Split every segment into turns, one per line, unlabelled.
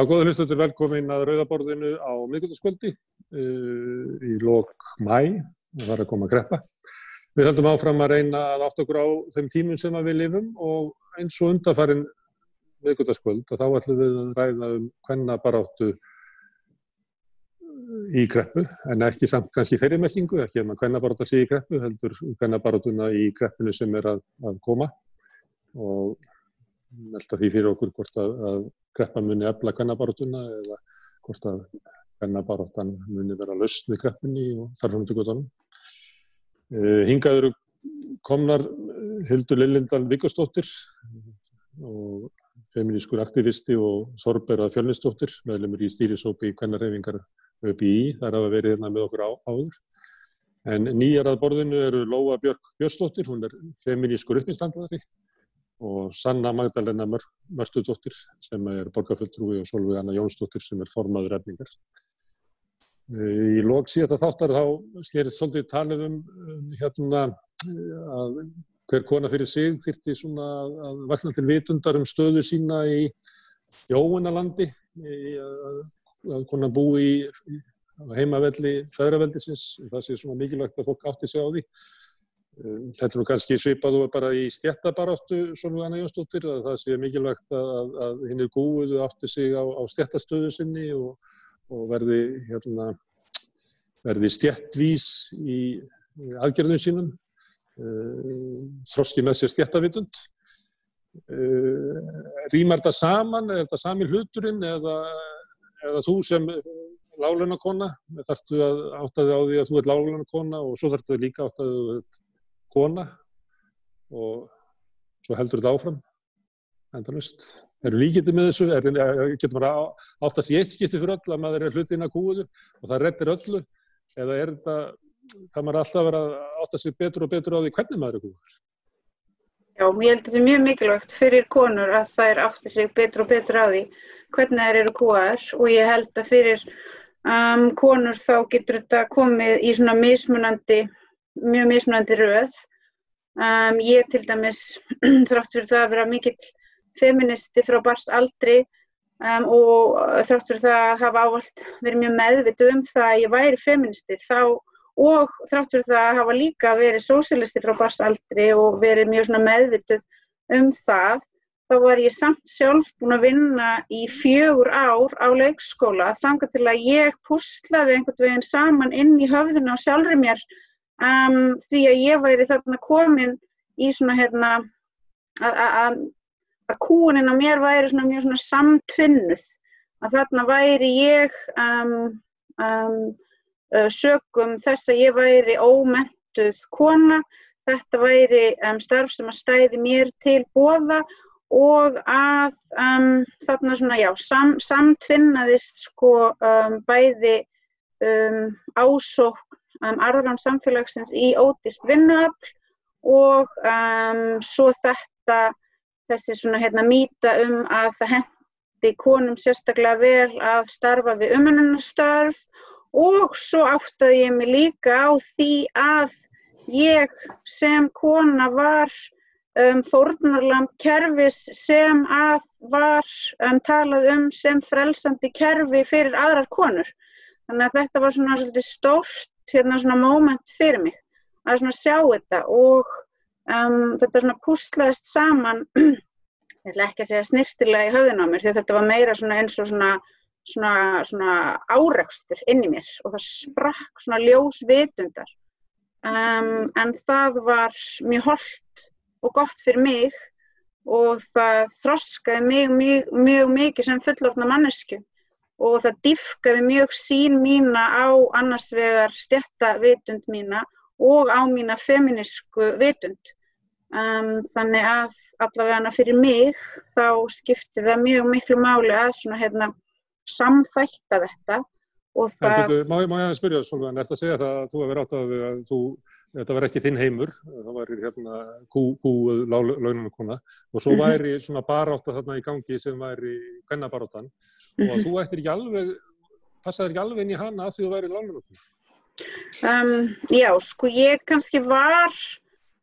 Já, góða hlustundur, velkomin að Rauðaborðinu á miðgöldaskvöldi uh, í lok mæ, það var að koma að greppa. Við höldum áfram að reyna að átt okkur á þeim tímum sem við lifum og eins og undarfærin miðgöldaskvöld og þá ætlum við að ræða um hvenna baráttu í greppu, en ekki samt kannski þeirri merkingu, ekki að maður hvenna baráttu sé í greppu, heldur hvenna baráttuna í greppinu sem er að, að koma og melda því fyrir okkur hvort að, að greppan muni efla kannabaróttuna eða hvort að kannabaróttan muni vera lausn við greppunni og þarfum til gotanum. Uh, hingaður komnar Hildur Lillindal Vigostóttir og feminískur aktivisti og Þorberað Fjölnistóttir, meðlemur í stýrisópi í kvennarhefingar ÖBI, þar hafa verið hérna með okkur á, áður. En nýjar að borðinu eru Lóa Björk Björnstóttir, hún er feminískur uppinslandari og Sanna Magdalena Mörstudóttir sem er borgarfulltrúi og Solveig Anna Jónsdóttir sem er formaður efningar. Í lók síðan þáttar þá skerið svolítið talið um, um hérna að hver kona fyrir sig þyrti svona að vakna til vitundar um stöðu sína í jóunalandi, að kona bú í heimavelli fæðraveldisins, það sé svona mikilvægt að fólk átti sig á því Þetta er nú kannski svipað og bara í stjættabaráttu svona Anna Jónsdóttir að það sé mikilvægt að, að hinn er gúið og átti sig á, á stjættastöðu sinni og, og verði, hérna, verði stjættvís í, aðgerðum sínum, uh, þroski með sér stjættavitund. Uh, rýmar þetta saman, er þetta sami hluturinn eða, eða þú sem lálunarkona, þarftu að áttaði á því að þú ert lálunarkona og svo þarftu líka áttaði að kona og svo heldur þetta áfram endalust. Eru líkitið með þessu? Er, getur maður áttast í eitt skipti fyrir öll að maður er hlutin að kúuðu og það rettir öllu? Eða er þetta, það maður alltaf verið að áttast sig betur og betur á því hvernig maður er kúuður?
Já, ég held að þetta er mjög mikilvægt fyrir konur að það er áttast sig betur og betur á því hvernig þær eru kúaðar og ég held að fyrir um, konur þá getur þetta komið í svona mismunandi mjög mismunandi röð. Um, ég til dæmis þrátt fyrir það að vera mikill feministi frá barst aldri um, og þrátt fyrir það að hafa ávalt verið mjög meðvitið um það að ég væri feministi þá og þrátt fyrir það að hafa líka verið sósilisti frá barst aldri og verið mjög meðvitið um það þá var ég samt sjálf búin að vinna í fjögur ár á leikskóla þangar til að ég puslaði einhvern veginn saman inn í höfðuna og sjálfur mér um, því að ég væri þarna komin í svona hérna að kúinin á mér væri svona mjög svona samtvinnuð. Að þarna væri ég um, um, sögum þess að ég væri ómentuð kona. Þetta væri starf sem að stæði mér til bóða og að um, þarna svona, já, sam, samtvinnaðist sko um, bæði um, ásók um, arðrán samfélagsins í ódýrt vinnuafl og um, svo þetta, þessi svona hérna mýta um að það hendi konum sérstaklega vel að starfa við umhennunastörf og svo áttaði ég mig líka á því að ég sem kona var um, fórnarlamp kerfis sem að var um, talað um sem frelsandi kerfi fyrir aðrar konur. Þannig að þetta var svona svolítið stórt hérna svona moment fyrir mig að svona sjá þetta og um, þetta svona púslaðist saman ég ætla ekki að segja snirtilega í höfðun á mér því þetta var meira svona eins og svona, svona, svona áreikstur inn í mér og það sprakk svona ljós vitundar. Um, en það var mjög holdt og gott fyrir mig og það þroskaði mig mjög, mjög mikið sem fullofna mannesku og það diffkaði mjög sín mína á annars vegar stjættavitund mína og á mína feminísku vitund. Um, þannig að allavega fyrir mig þá skipti það mjög miklu máli að svona hérna samþætta þetta og það...
En má, má ég að spyrja Solveig, er þetta að segja það að þú hefur átt að, þú þetta var ekki þinn heimur, það var hérna kúuð laununarkona og svo mhm. væri svona baráta þarna í gangi sem væri kennabarátan og að mhm. þú ættir ekki alveg, passaði ekki alveg inn í hana að því þú væri laununarkona?
Um, já, sko ég kannski var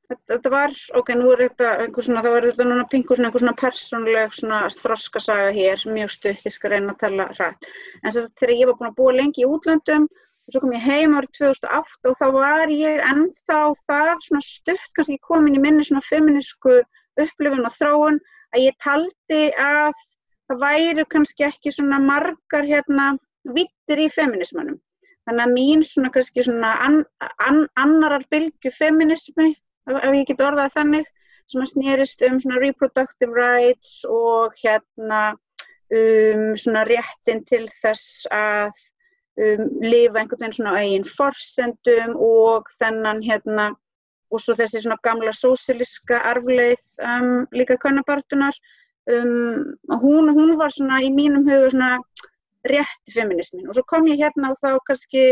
þetta, var, ok, nú er þetta einhver svona, þá er þetta núna pingu svona einhver svona persónleg svona þroskasaga hér, mjög stutt, ég skal reyna að tala hrætt. En þess að þegar ég var búin að búa lengi í útlöndum og svo kom ég heim árið 2008 og þá var ég ennþá það svona stutt, kannski komin í minni svona feminísku upplifun og þróun að ég taldi að það væri kannski ekki svona margar hérna vittir í feminismanum. Þannig að mín svona kannski svona an, an, annarar bylgu feminismi ef ég get orðað þannig, sem að snýrist um svona reproductive rights og hérna um svona réttin til þess að um, lifa einhvern veginn svona eigin forsendum og þennan hérna og svo þessi svona gamla sósiliska arfleith um, líka kannabartunar um, hún, hún var svona í mínum huga svona rétti feminismin og svo kom ég hérna og þá kannski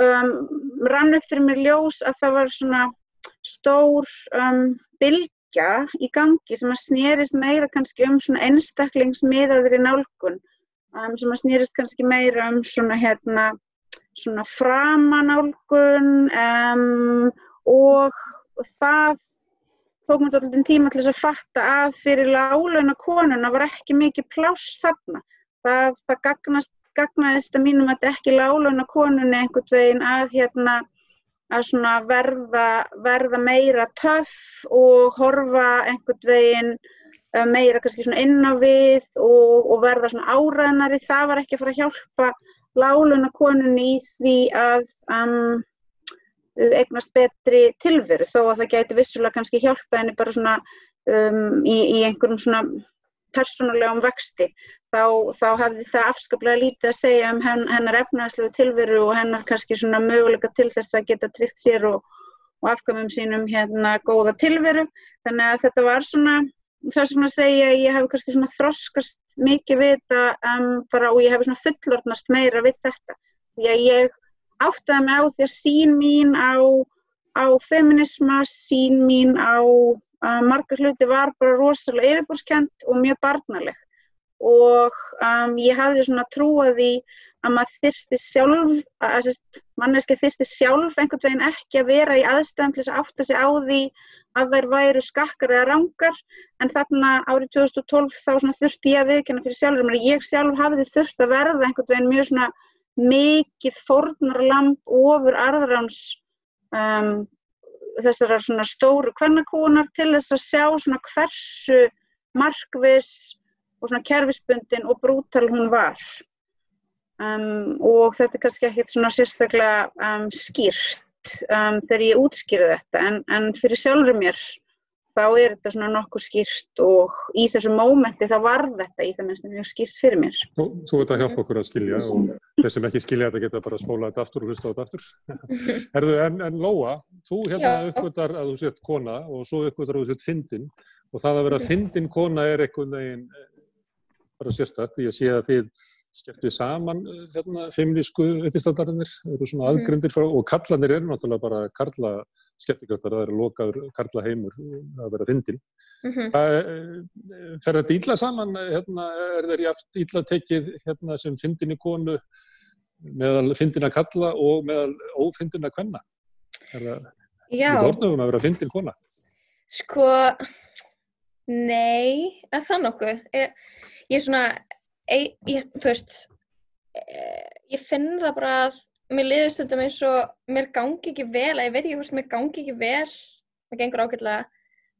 um, rann upp fyrir mér ljós að það var svona stór um, bylgja í gangi sem að snýrist meira kannski um svona einstaklingsmiðaðri nálgun um, sem að snýrist kannski meira um svona hérna svona framanálgun um, og, það tók mér alltaf tíma til þess að fatta að fyrir lálauna konuna var ekki mikið pláss þarna. Það, það gagnast, gagnaðist að mínum að ekki lálauna konunni einhvern veginn að hérna að verða, verða meira töff og horfa einhvern veginn uh, meira inn á við og, og verða áræðnari. Það var ekki að fara að hjálpa láluna konunni í því að um, eignast betri tilveru þó að það gæti vissulega kannski hjálpa henni bara svona um, í, í einhverjum svona persónulegum vexti þá, þá hafði það afskaplega lítið að segja um henn, hennar efnæðslegu tilveru og hennar kannski svona möguleika til þess að geta tryggt sér og, og afkvæmum sínum hérna góða tilveru. Þannig að þetta var svona, þess að segja að ég hef kannski svona þroskast mikið við þetta um, bara og ég hef svona fullornast meira við þetta. Því að ég áttaði mig á því að sín mín á, á feminisma, sín mín á margar hluti var bara rosalega yfirborskjönd og mjög barnaleg. Og um, ég hafði svona trúið í að maður þyrti sjálf, að manneski þyrti sjálf einhvern veginn ekki að vera í aðstæðan til þess að átta sig á því að þær væru skakkar eða rangar. En þarna árið 2012 þá þurfti ég að viðkjöna fyrir sjálfur ég sjálf hafiði þurft að verða einhvern veginn mjög svona mikið fórnarlamp ofur arðráns um, þessar svona stóru kvennakúnar til þess að sjá svona hversu markvis og svona kerfisbundin og brútal hún var. Um, og þetta er kannski ekkert svona sérstaklega um, skýrt um, þegar ég útskýra þetta. En, en fyrir sjálfur mér þá er þetta svona nokkuð skýrt og í þessu mómenti þá var þetta í það minnst mjög skýrt fyrir mér.
Þú, þú veit að hjálpa okkur að skilja og þeir sem ekki skilja þetta geta bara að spóla þetta aftur og hlusta þetta aftur. Erðu, en, en Lóa, þú hérna uppgötar að þú sért kona og svo uppgötar að þú sért fyndin og það að vera fyndin kona er einhvern veginn bara sérstaklega, ég sé að þið skemmtið saman hérna, feimlísku uppistöldarannir, eru svona mhm. aðgrindir frá, og kallanir eru náttúrulega bara karla skemmtikjöftar, það eru lokaður karla heimur að vera fyndin. Mm -hmm. Eh, fer þetta ílla saman, hérna, er þeir í aft ílla tekið hérna, sem fyndin í konu meðal fyndin að kalla og meðal ófyndin að kvenna? Er það í orðnöfum að vera fyndin kona?
Sko, nei, er það nokkuð? Ég ég er svona ég, ég, þú veist ég finn það bara að mér liður stundum eins og mér gangi ekki vel, að ég veit ekki hvort mér gangi ekki vel það gengur ákveðlega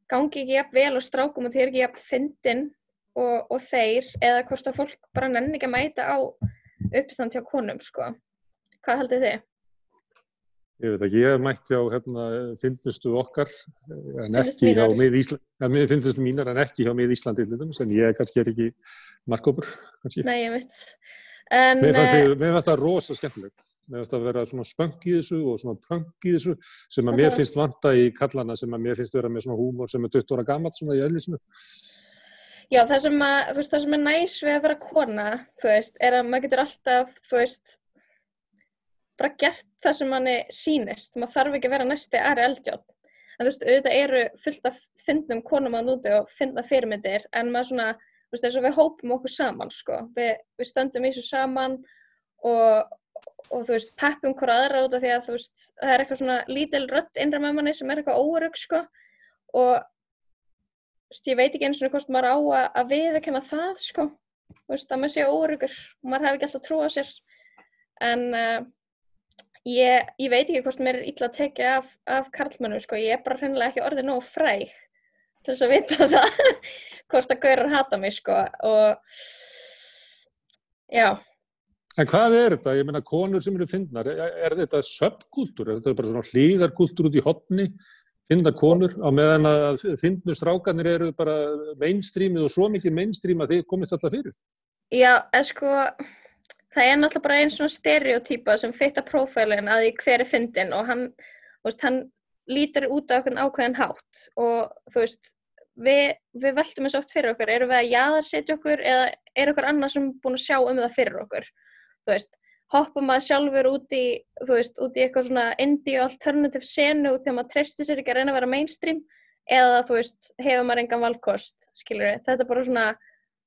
gangi ekki jafn vel og strákum og þeir ekki jafn fyndin og, og þeir eða hvort að fólk bara nenni ekki að mæta á uppstand hjá konum sko hvað heldur þið?
Ég veit ekki, ég hef mætti á hérna, finnustu okkar en ekki hjá mið Ísland, ja, finnustu mínar en ekki hjá mið Íslandi sem ég kannski er ekki markkópur.
Nei, ég veit.
En, mér finnst það rosa skemmtilegt. Finnst það að vera svona spönk í þessu og svona pönk í þessu sem að mér finnst vanta í kallana sem að mér finnst vera með svona húmor sem er 20 ára gammalt svona í öllísinu.
Já, það sem, að, veist, það sem er næs við að vera kona, þú veist, er að maður getur alltaf, þú veist, bara gert það sem manni sínist maður þarf ekki að vera næsti aðri eldjátt en þú veist, auðvitað eru fullt af fyndnum konum á núti og fynda fyrirmyndir en maður svona, þú veist, þess að við hópum okkur saman, sko, við, við stöndum í þessu saman og, og þú veist, peppum hver aðra út af því að þú veist, það er eitthvað svona lítil rött innra með manni sem er eitthvað órug, sko. Og þú veist, ég veit ekki eins og hvort maður á að, að viðurkenna það sko, þú veist, að maður sé órugur og maður hefði ekki alltaf trú á sér. En uh, ég, ég veit ekki hvort mér er illa að tekja af, af karlmennu sko, ég er bara hreinlega ekki orðið nógu fræg til þess að vita það hvort að gaurar hata mig sko. Og já
En hvað er þetta? Ég meina, konur sem eru fyndnar, er, er þetta söpkúltúr? Er þetta bara svona hlýðarkúltúr út í hotni? Fyndar konur á meðan að fyndnu strákanir eru bara mainstreamið og svo mikið mainstream að þið komist alltaf fyrir?
Já, en sko, það er náttúrulega bara einn svona stereotýpa sem fitta prófælinn að því hver er fyndin og hann, veist, hann lítur út af okkur ákveðin hátt og þú veist, við, við veltum þessu oft fyrir okkur, eru við að jaðarsetja okkur eða er okkur annað sem er búin að sjá um það fyrir okkur? Þú veist, hoppa maður sjálfur út í, þú veist, út í eitthvað svona indie alternative senu þegar maður treystir sér ekki að reyna að vera mainstream eða þú veist, hefur maður engan valkost, skilur við, þetta er bara svona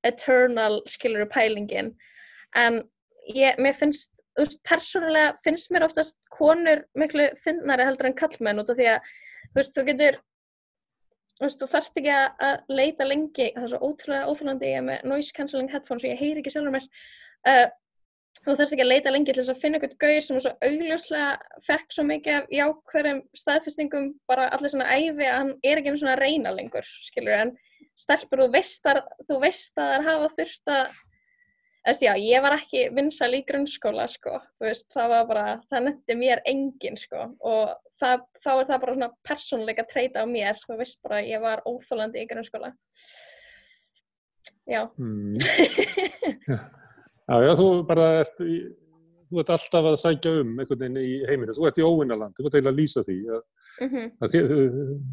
eternal, skilur við, pælingin. En ég, mér finnst, þú veist, persónulega finnst mér oftast konur miklu finnari heldur en kallmenn út af því að, þú veist, þú getur þú veist, þú þarfst ekki að leita lengi, það er svo ótrúlega óþúlandi ég er með noise cancelling headphones og ég heyri ekki sjálfur mér uh, þú þarfst ekki að leita lengi til þess að finna eitthvað gauðir sem er svo augljóslega fekk svo mikið af jákvæðum staðfestingum bara allir svona æfi að hann er ekki um svona reyna lengur, skilur, en stelpur, þú veist að, þú veist að það er hafa þurft að, þess já, ég var ekki vinsal í grunnskóla, sko, þú veist, það var bara, það nefndi mér engin, sko, og það, þá er það bara svona persónleika treyta á mér, þú veist bara, ég var óþólandi í grunnskóla. Já. Mm.
Já, já, þú bara ert, í, þú ert alltaf að sækja um einhvern veginn í heiminu, þú ert í óvinnaland, þú ert eiginlega að lýsa því að, mm -hmm. að þið,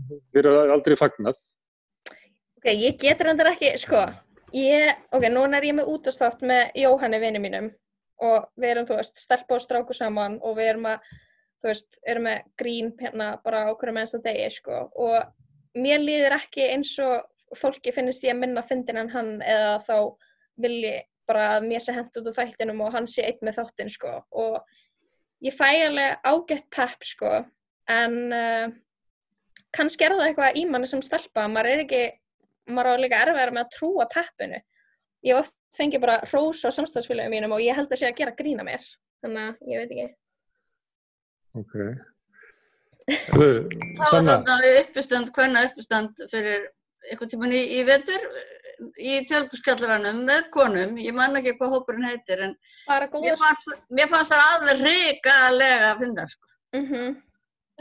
þið eru aldrei fagnat.
Ok, ég getur hendur ekki, sko, ég, ok, núna er ég með útastátt með Jóhanni vinni mínum og við erum, þú veist, stelpa og stráku saman og við erum að, þú veist, erum með grín hérna bara okkur með einsta degi, sko, og mér líður ekki eins og fólki finnist ég að minna fyndin en hann eða þá vilji bara að mér sé hendt út úr þættinum og hann sé eitt með þáttin sko. Og ég fæ alveg ágætt pepp sko. En uh, kannski er það eitthvað í manni sem stelpa, maður er ekki maður á líka erfiðar með að trúa peppinu. Ég oft fengi bara hrós á samstagsfélagum mínum og ég held að sé að gera grína mér. Þannig að ég veit ekki.
Ok.
Það var þarna uppistand, hvernig uppistand fyrir eitthvað tíman í, í vetur í þjálfskjallaranum með konum, ég man ekki hvað hópurinn heitir en mér fannst, mér fannst það alveg ríkalega að finna sko. Mm -hmm.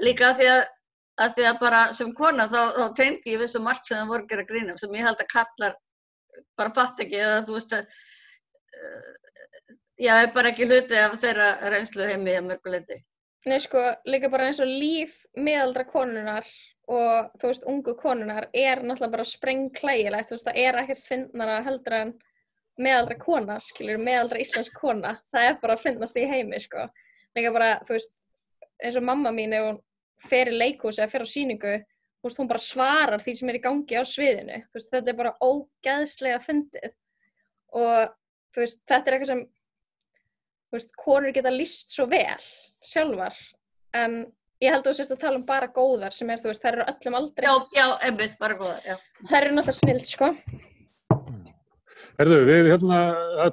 Líka að því að, að því að bara sem kona þá, þá tengdi ég vissu margt sem það voru gera grínum sem ég held að kallar bara fatt ekki eða þú veist að uh, já, er bara ekki hluti af þeirra reynslu heimi að mörguleiti.
Nei sko, líka bara eins og líf meðaldra konunar og þú veist, ungu konunar er náttúrulega bara sprengklægilegt, þú veist, það er ekkert finnara heldur en meðaldra kona, skiljur, meðaldra íslensk kona, það er bara að finnast í heimi, sko. Líka bara, þú veist, eins og mamma mín, ef hún fer í leikúsi eða fer á síningu, þú veist, hún bara svarar því sem er í gangi á sviðinu, þú veist, þetta er bara ógæðslega fyndið. Og þú veist, þetta er eitthvað sem, þú veist, konur geta líst svo vel sjálfar, en Ég held að þú sérst að tala um bara góðar sem er, þú veist, þær eru öllum aldrei.
Já, já, einmitt, bara góðar, já.
Þær eru náttúrulega snild, sko.
Herðu, við, hérna,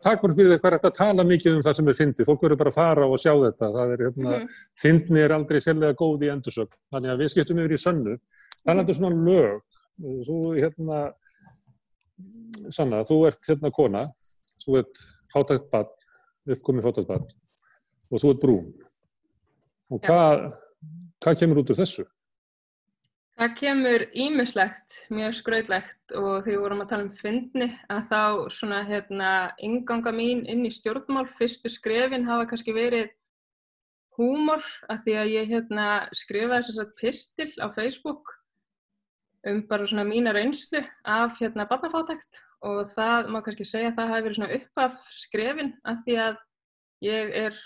takk fyrir því hvað er þetta að tala mikið um það sem er fyndið. Fólk verður bara að fara og sjá þetta. Það er, hérna, mm -hmm. fyndni er aldrei sérlega góð í endursögn. Þannig að við skiptum yfir í sönnu. Talandu -hmm. svona lög. Þú, hérna, Sanna, þú ert hérna kona. Þú ert fátækt barn, uppkomið fátækt barn. Og þú ert brún. Og hvað Hvað kemur út úr þessu?
Það kemur ímislegt, mjög skrautlegt og þegar við vorum að tala um fyndni að þá svona hérna inganga mín inn í stjórnmál, fyrstu skrefin hafa kannski verið húmor að því að ég hérna skrifaði þess að pistil á Facebook um bara svona mína reynslu af hérna barnafátækt og það má kannski segja að það hafi verið svona upp af skrefin að því að ég er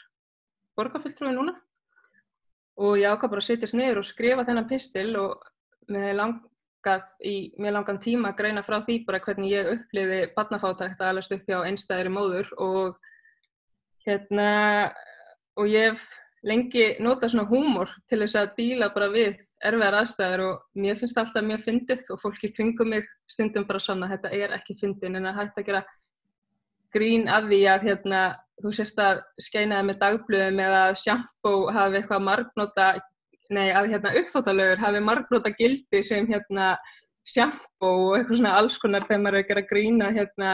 borgarfylltrúi núna og ég ákvað bara að setjast niður og skrifa þennan pistil og mér langað í mjög langan tíma að greina frá því bara hvernig ég uppliði barnafátækt að alast upp hjá einstæðri móður. Og hérna og ég hef lengi nota svona húmor til þess að díla bara við erfiðar aðstæður og mér finnst alltaf mjög fyndið og fólki kringum mig stundum bara svona þetta er ekki fyndin en að hægt að gera grín af því að hérna, þú sérst að skeinaði með dagblöðum eða sjampó hafi eitthvað margnóta, nei að hérna, uppþáttalögur hafi margnóta gildi sem hérna sjampó og eitthvað svona alls konar þegar maður er að grína hérna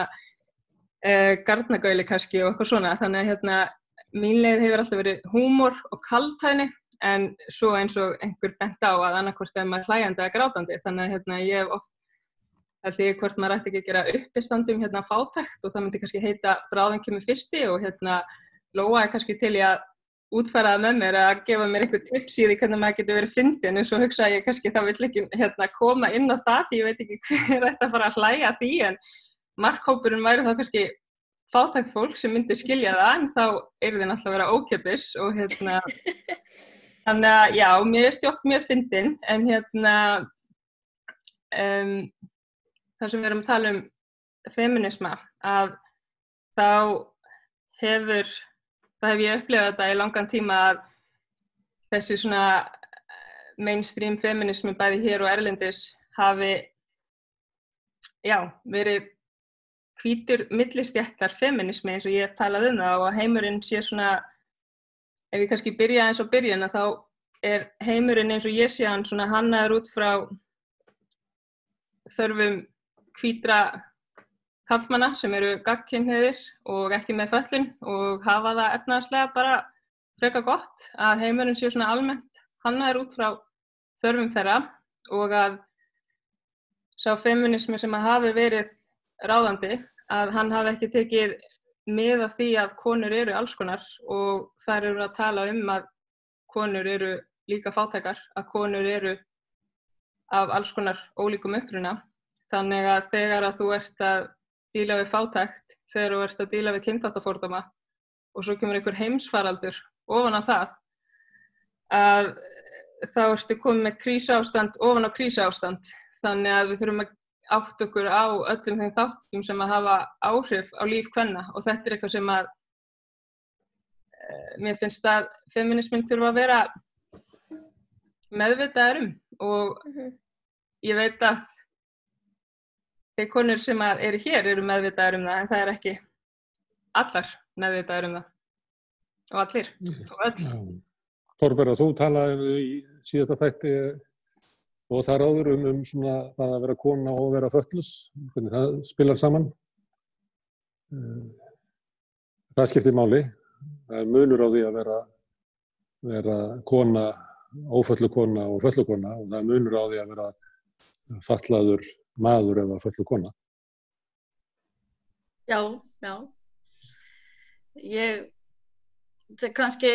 eh, gardnagöli kannski og eitthvað svona. Þannig að hérna mín leið hefur alltaf verið húmor og kaltæðni en svo eins og einhver bent á að annarkvæmst er maður hlægandi eða grátandi. Þannig að hérna, ég hef oft að því hvort maður ætti ekki að gera uppistandum hérna fátækt og það myndi kannski heita bráðin kemur fyrsti og hérna loa er kannski til ég að útfæraða með mér að gefa mér eitthvað tips í því hvernig maður getur verið fyndin en svo hugsa ég kannski það vil ekki hérna, koma inn á það því ég veit ekki hver ætti að fara að hlæja því en markhópurinn væri þá kannski fátækt fólk sem myndir skilja það en þá er þið náttúrulega að vera ókjöpis og hérna þannig að já, mér er stjókt mjög fyndin en hérna um, þar sem við erum að tala um feminisma að þá hefur það hef ég upplifað þetta í langan tíma að þessi svona mainstream feminismi bæði hér og erlendis hafi já, verið hvítur millistjættar feminismi eins og ég hef talað um það og heimurinn sé svona, ef ég kannski byrja eins og byrjun að þá er heimurinn eins og ég sé hann svona hannaður út frá þörfum hvítra kallmanna sem eru gagkinnheðir og ekki með föllin og hafa það efnaðslega bara freka gott að heimurinn sé svona almennt hannaður út frá þörfum þeirra og að sá feminismi sem að hafi verið ráðandi að hann hafi ekki tekið með að því að konur eru alls konar og þar eru að tala um að konur eru líka fátækar, að konur eru af alls konar ólíkum uppruna. Þannig að þegar að þú ert að díla við fátækt, þegar þú ert að díla við kynntátafórdama og svo kemur einhver heimsfaraldur ofan af það, að þá ertu komið með krísástand ofan á krísástand. Þannig að við þurfum að átt okkur á öllum þeim þáttum sem að hafa áhrif á líf hvenna og þetta er eitthvað sem að e, mér finnst að feminismin þurfa að vera meðvitaður um og -hmm. ég veit að þeir konur sem eru hér eru meðvitaður um það en það er ekki allar meðvitaður um það. Og allir. Og öll.
Þorberg, þú talaði í síðasta fætti og það er áður um, um svona, það að vera kona og vera föllus, hvernig það spilar saman. Eh, það skiptir máli. Það er munur á því að vera, vera kona, óföllu kona og föllu kona og það er munur á því að vera fallaður maður eða föllu kona.
Já, já. Ég, það kannski,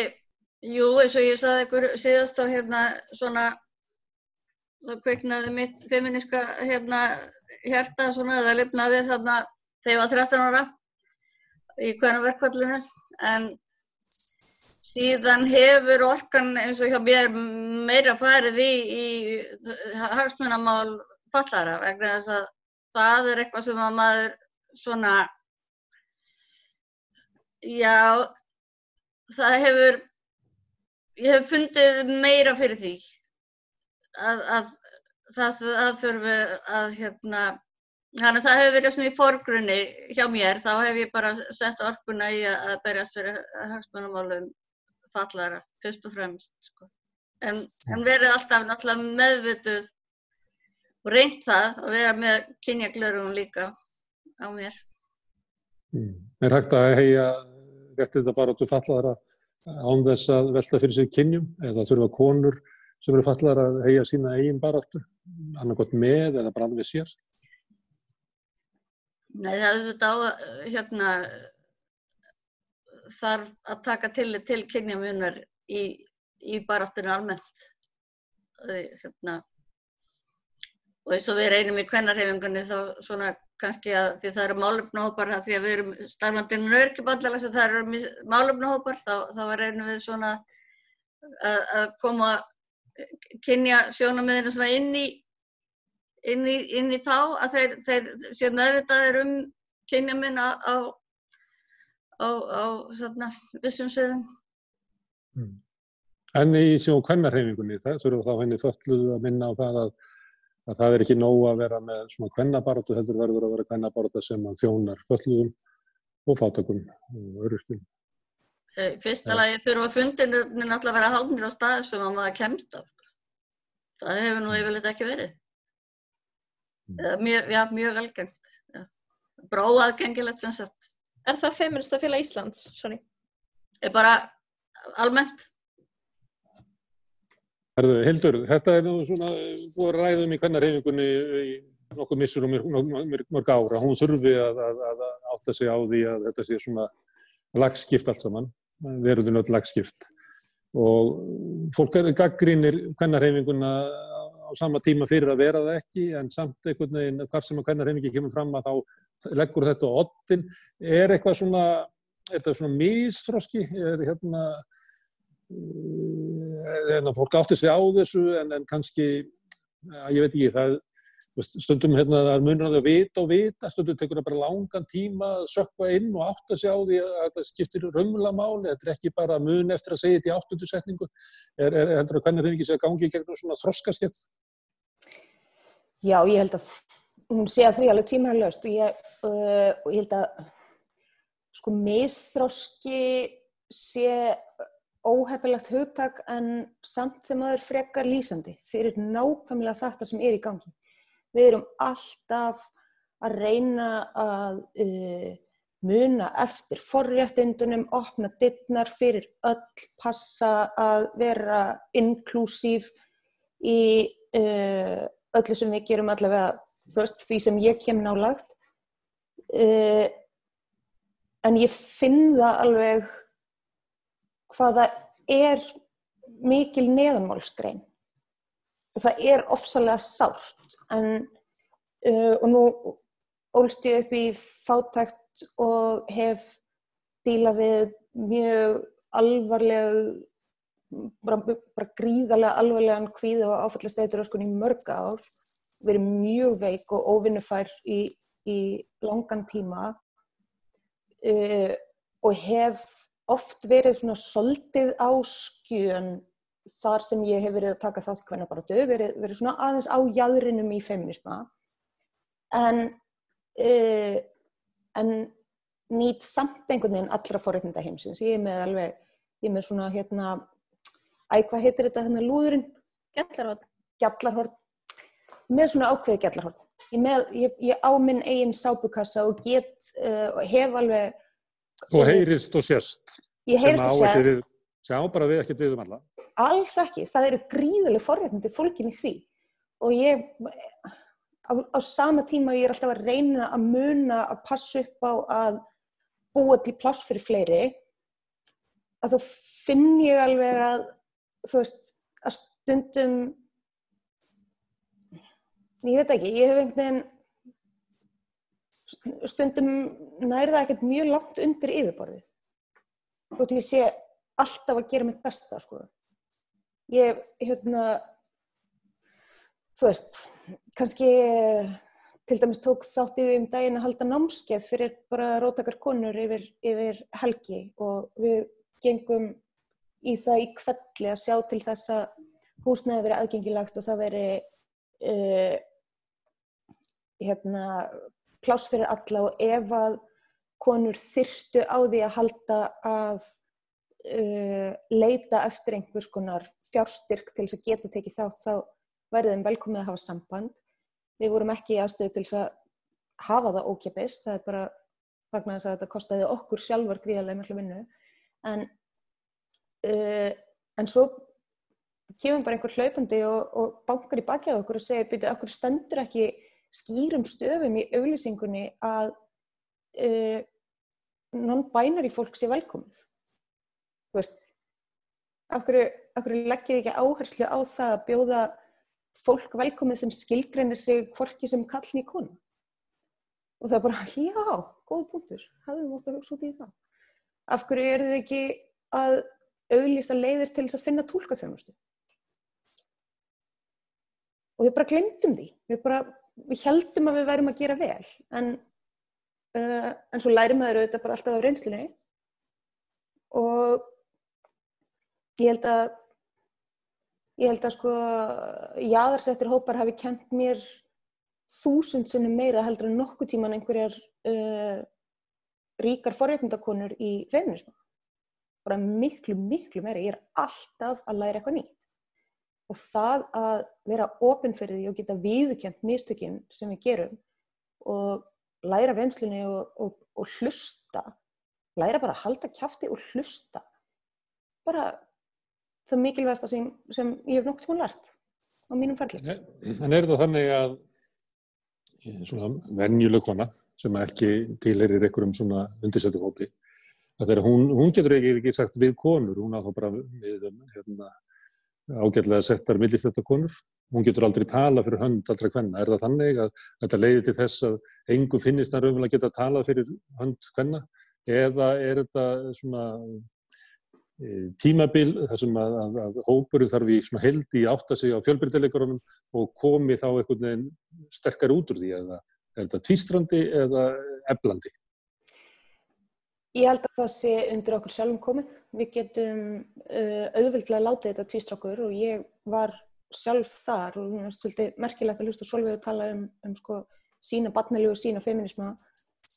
jú, eins og ég saði ykkur síðast á hérna svona þá kveiknaði mitt feministka hérna hérta svona eða lifnaði þarna þegar ég var 13 ára í hvernig verkvallinu en síðan hefur orkan eins og hjá mér meira farið í, í hagsmunamál fallara vegna þess að það er eitthvað sem að maður svona já það hefur ég hef fundið meira fyrir því að, að það að þurfu að hérna þannig að það hefur verið svona í forgrunni hjá mér þá hef ég bara sett orkuna í að, berjast fyrir hagsmunumálum fallara fyrst og fremst sko. en, en verið alltaf meðvituð og reynd það að vera með kynjaglörum líka á mér
mm. Er hægt að heia réttið þetta bara út úr fallara án þess að velta fyrir sig kynjum eða þurfa konur sem eru fallar að heia sína eigin baráttu, annarkot með eða brand við sér?
Nei, það er þetta á hérna, þarf að taka til til kynjamunar í, í baráttunni almennt. Hérna, og eins og við reynum í kvennarhefingunni þá svona kannski að því það eru málefnahópar því að við erum starfandinn nörgjubandala sem það eru málefnahópar þá, þá reynum við svona að, að koma kynja sjónamöðinu svona inn í, inn í, inn í þá að þeir, þeir sé meðvitaðir um kynjaminn á, á, á, á svona, vissum söðum.
Mm. En í sjón kvennarhefingunni, það þurfa þá henni þölluð að minna á það að, að það er ekki nóg að vera með svona kvennabarótu, heldur verður að vera kvennabaróta sem að þjónar þölluðum og fátakum og öryrkjum.
Fyrsta lagi þurfa fundinu náttúrulega að vera haldnir á stað sem að maður kemst af. Sko. Það hefur nú yfirleitt ekki verið. Mm. Mjög, já, mjög algengt. Bráðaðgengilegt sem sagt.
Er það feminista félag Íslands, Sóni?
Er bara almennt.
Herðu, Hildur, þetta er nú svona, þú er ræðum í kvennarhefingunni í nokkuð missur og mörg, ára. Hún þurfi að, að, að átta sig á því að þetta sé svona lagskipt allt saman, veruðin öll lagskipt. Og fólk er gaggrínir kvennarhefinguna á sama tíma fyrir að vera það ekki, en samt einhvern veginn, hvar sem að kvennarhefingi kemur fram að þá leggur þetta á ottin. Er eitthvað svona, er þetta svona místróski, er hérna en að fólk átti sig á þessu en, en kannski, að ég veit ekki, það stundum hérna að munur að vita og vita, stundum tekur það bara langan tíma að sökka inn og átta sig á því að það skiptir raunmjöla máli, þetta er ekki bara mun eftir að segja þetta í áttundu setningu, er, er heldur að hvernig ekki sé að gangi gegn svona þroskaskeið?
Já, ég held að hún sé að því alveg tímarlöst og ég, uh, ég held að sko misþroski sé óhefilegt hugtak en samt sem það er frekar lýsandi fyrir nákvæmlega þetta sem er í gangi. Við erum alltaf að reyna að uh, muna eftir forréttindunum, opna dittnar fyrir öll, passa að vera inklusív í uh, öllu sem við gerum allavega þvist því sem ég kem nálagt. Uh, en ég finn það alveg hvaða er mikil neðanmálskrein og það er ofsalega sárt en uh, og nú ólst ég upp í fátækt og hef díla við mjög alvarleg bara, bara gríðarlega alvarlegan kvíð og áfallasteytur í mörg ár verið mjög veik og óvinnufær í, í langan tíma uh, og hef oft verið svona soldið á skjön þar sem ég hef verið að taka þátt hvernig bara dög, verið, verið svona aðeins á jæðrinum í feminisma en uh, en nýtt samt einhvern veginn allra forreitnda heimsins. Ég er með alveg, ég er með svona hérna, æg hvað heitir þetta hérna lúðurinn?
Gjallarhort
Gjallarhort, með svona ákveði gjallarhort ég, með, ég, ég á minn eigin sápukassa og get uh, hef alveg
og heyrist og sérst
ég heyrist og sérst
sjá bara við ekki byggðum alla.
Alls ekki, það eru gríðileg forréttindi fólkin í því. Og ég á, á sama tíma ég er alltaf að reyna að muna að passa upp á að búa til pláss fyrir fleiri að þá finn ég alveg að þú veist að stundum ég veit ekki, ég hef einhvern veginn stundum nærða ekkert mjög langt undir yfirborðið þótt ég sé alltaf að gera mitt besta sko. ég, hérna þú veist kannski til dæmis tók þáttið um daginn að halda námskeið fyrir bara rótakar konur yfir, yfir helgi og við gengum í það í kvelli að sjá til þess að húsnæði verið aðgengilagt og það veri uh, hérna pláss fyrir alla og ef að konur þyrtu á því að halda að uh, leita eftir einhvers konar fjárstyrk til þess að geta tekið þátt þá verður þeim velkomið að hafa samband. Við vorum ekki í aðstöðu til þess að hafa það ókjapist, það er bara vegna þess að þetta kostiði okkur sjálfar gríðarlega mjög vinnu en, uh, en svo kemur bara einhver hlaupandi og, og bankar í bakjað okkur og segir byrju, okkur stendur ekki skýrum stöfum í auglýsingunni að uh, non-binary fólk sé velkomið. Þú veist, af hverju, af hverju leggjið ekki áherslu á það að bjóða fólk velkomið sem skilgreinir sig hvorki sem kallin í konu? Og það er bara, já, góð punktur, hafðum við mótt að hugsa út í það. Af hverju eru þið ekki að auglýsa leiðir til þess að finna tólkaþjónustu? Og við bara glemdum því, við bara við heldum að við værum að gera vel en, uh, en svo læri maður auðvitað bara alltaf á reynslunni. Og ég held að ég held að sko jáðarsettir hópar hafi kent mér þúsund sunnum meira heldur en nokkuð tíman einhverjar uh, ríkar forréttindakonur í feminismu bara miklu, miklu meira. Ég er alltaf að læra eitthvað nýtt og það að vera ofinferði og geta viðkjönd mistökinn sem við gerum og læra vemslinni og, og, og hlusta læra bara að halda kæfti og hlusta bara það mikilvægsta sem, sem ég hef nokt hún lært á mínum ferli.
En er það þannig að svona venjuleg kona sem ekki tileirir einhverjum svona undirsættu hópi að þegar hún, hún getur ekki, ekki sagt við konur, hún á þá bara við hérna, ágætlega settar millist þetta konur, hún getur aldrei tala fyrir hönd allra hvenna, er það þannig að þetta leiði til þess að engum finnist það raunverulega geta talað fyrir hönd hvenna eða er þetta svona e, tímabil þar sem að, að, að hópurum þarf í svona heldi átta sig á fjölbyrdileikurunum og komi þá einhvern veginn sterkar út úr því? Eða er þetta tvístrandi eða eflandi?
Ég held að það sé undir okkur sjálfum komið. Við getum uh, auðvöldlega látið þetta tvístra okkur og ég var sjálf þar og það er svolítið merkilegt að hlusta Solveig að tala um, um sko, sína batnilegu og sína feminisma.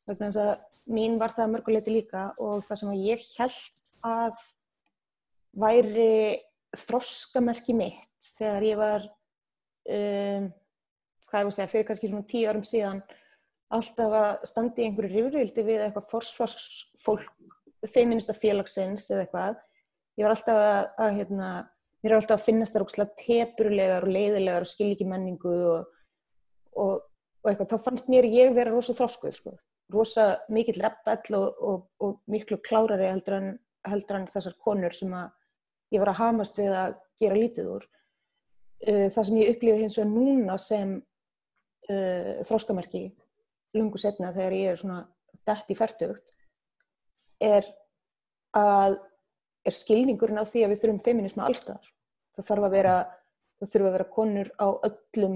Þannig að mín var það mörguleiti líka og það sem ég held að væri þroskamerki mitt þegar ég var, um, hvað ég voru að segja, fyrir kannski svona tíu árum síðan alltaf að standi í einhverju rifrildi við eitthvað forsvarsfólk feminista félagsins eða eitthvað. Ég var alltaf að, að hérna, mér er alltaf að finnast það ógslag tepurlegar og leiðilegar og skilji menningu og, og, og eitthvað, þá fannst mér ég vera rosa þróskuð sko, rosa mikill reppell og, og miklu klárari heldur en, heldur en þessar konur sem að ég var að hamast við að gera lítið úr. Uh, það sem ég upplifi hins vegar núna sem uh, þróskamerki lungu setna þegar ég er svona dætt í færtugt er að er skilningurinn á því að við þurfum feminisma allstaðar. Það þarf að vera það þurfa að vera konur á öllum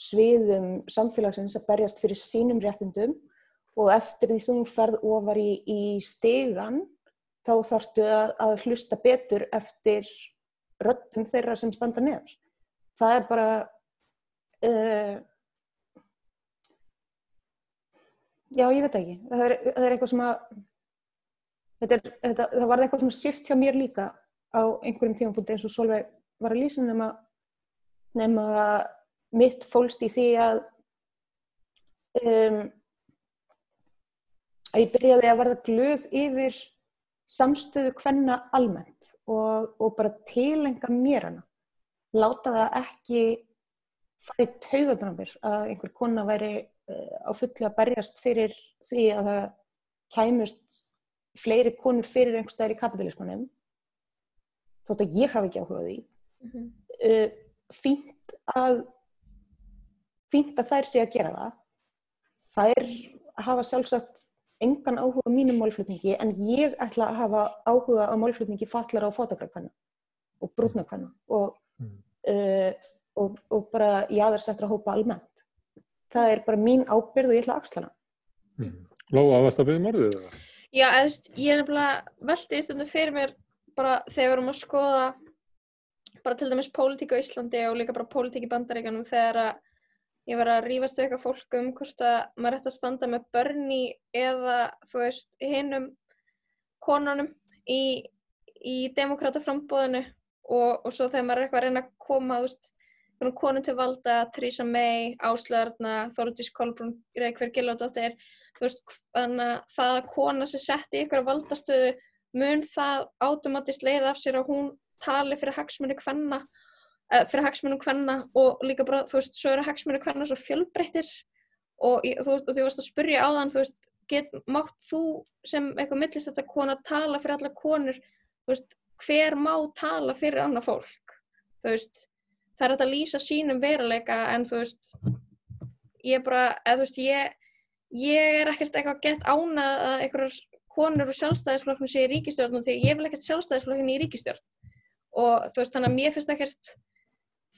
sviðum samfélagsins að berjast fyrir sínum réttindum og eftir því sem þú ferð ofar í, í stegan þá þarftu að, að hlusta betur eftir röttum þeirra sem standa neður. Það er bara uh, já, ég veit ekki. Það er, það er eitthvað sem að, þetta þetta, það var eitthvað sem sift hjá mér líka á einhverjum tímanbúndi eins og Solveig var að lýsa nema, nema mitt fólst í því að, um, að ég byrjaði að verða glöð yfir samstöðu hvenna almennt og, og bara tilenga mér hana. Láta það ekki farið taugadrambir að einhver kona væri á fullu að berjast fyrir því að það kæmust fleiri konur fyrir einhver staðir í kapitalismannum þótt að ég hafi ekki áhugað því mm -hmm. uh, fínt að fínt að þær sé að gera það þær hafa sjálfsagt engan áhuga á mínum málflutningi en ég ætla að hafa áhuga á málflutningi fallar á fotografkvæna og brúnakvæna og, mm. uh, og, og bara jáðarsættra hópa almennt það er bara mín ábyrð og ég ætla að axla hana.
Mm. Lóa, varst það að byrja morðið það?
Já, eða, ég er nefnilega veldið í stundum fyrir mér bara þegar við erum að skoða bara til dæmis pólitík á Íslandi og líka bara pólitík í bandaríkanum þegar að ég var að rífast við eitthvað fólk um hvort að maður ætti að standa með börni eða þú veist hinnum konunum í, í demokrataframbóðinu og, og svo þegar maður er eitthvað að reyna að koma þú veist konum til valda, Theresa May, Áslöðarna, Þorðís Kolbrún, Reykjavík veist, þannig að það að kona sem sett í ykkur valdastöðu mun það átomatist leiða af sér að hún tali fyrir hagsmunni hvenna, uh, fyrir hagsmunum hvenna og líka bara, þú veist, svo eru hagsmunni hvenna svo fjölbreyttir. Og þú veist, og þú veist að spurja á þann, þú veist, get, mátt þú sem eitthvað millist þetta kona tala fyrir alla konur, þú veist, hver má tala fyrir annað fólk, þú veist, það er að lýsa sínum veruleika en þú veist ég bara, eða þú veist ég ég er ekkert eitthvað gett ánað að einhverjar konur og sjálfstæðisflokknu sé í ríkistjórn og því ég vil ekkert sjálfstæðisflokknu í ríkistjórn og þú veist þannig að mér finnst ekkert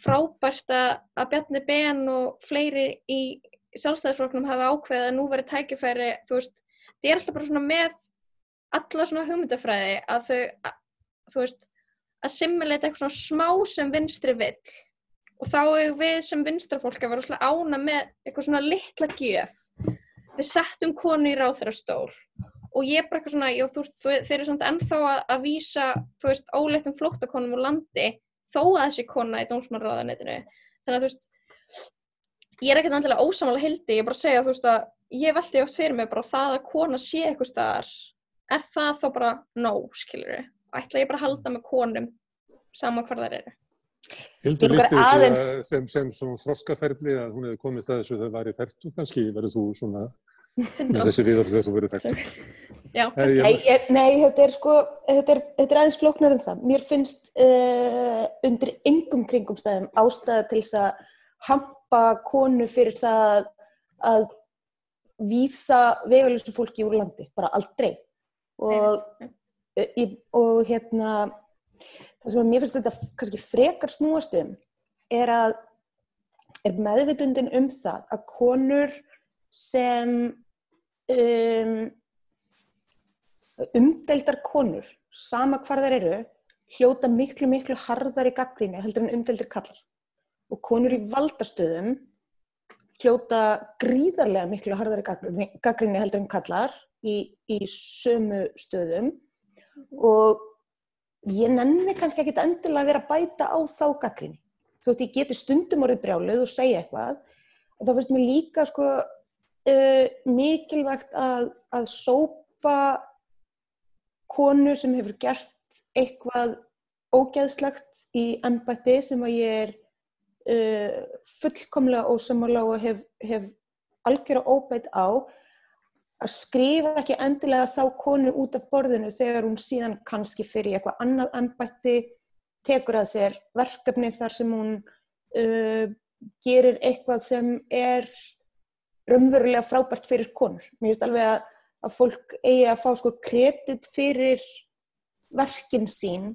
frábært að Bjarni Ben og fleiri í sjálfstæðisflokknum hafa ákveðið að nú verið tækifæri þú veist, það er alltaf bara svona með alla svona hugmyndafræði að þau, að, þú veist að simulata eitthvað svona smá sem vinstri vill og þá er við sem vinstrafólk að vera svona ána með eitthvað svona litla gjöf. Við settum konu í ráð þeirra stól og ég er bara eitthvað svona, já, þú, þeir eru svona ennþá að, að vísa, þú veist, óleitum flóttakonum úr landi þó að þessi kona í dómsmannráðanetinu þannig að þú veist ég er ekkert andilega ósamála hildi, ég er bara að segja þú veist að ég veldi oft fyrir mig bara það að kona sé eitthvað staðar. Er það þá bara nóg, skilur við ætla ég bara að halda með konum sama hvað það eru
Hildur lísti aðeins... sem, sem svona þroskaferðli að hún hefði komið það þess að það væri færtu kannski, verður þú svona með þessi viðhald þegar þú verður færtu
Já,
nei, ég, nei, þetta er sko þetta er, þetta er aðeins flóknar en það. Mér finnst uh, undir yngum kringumstæðum ástæða til þess að hampa konu fyrir það að vísa vegalustu fólki úr landi, bara aldrei. Og, nei, og hérna það sem að mér finnst þetta kannski frekar snúast um er að er meðvitundin um það að konur sem um, umdeldar konur sama hvar þær eru hljóta miklu miklu harðar í gaggríni heldur en umdeldir kallar og konur í valdastöðum hljóta gríðarlega miklu harðar í gaggríni heldur en kallar í, í sömu stöðum. Og ég nenni kannski ekki endilega að vera að bæta á þá gaggrinni. Þótt ég geti stundum orðið brjálið og segja eitthvað og þá finnst mér líka sko uh, mikilvægt að, að sópa konu sem hefur gert eitthvað ógeðslegt í ennbætti sem að ég er uh, fullkomlega ósamála og hef, hef algjör að óbætt á að skrifa ekki endilega þá konu út af borðinu þegar hún síðan kannski fyrir eitthvað annað ennbætti, tekur að sér verkefni þar sem hún uh, gerir eitthvað sem er raunverulega frábært fyrir konur. Mér finnst alveg að, að fólk eigi að fá sko kredit fyrir verkin sín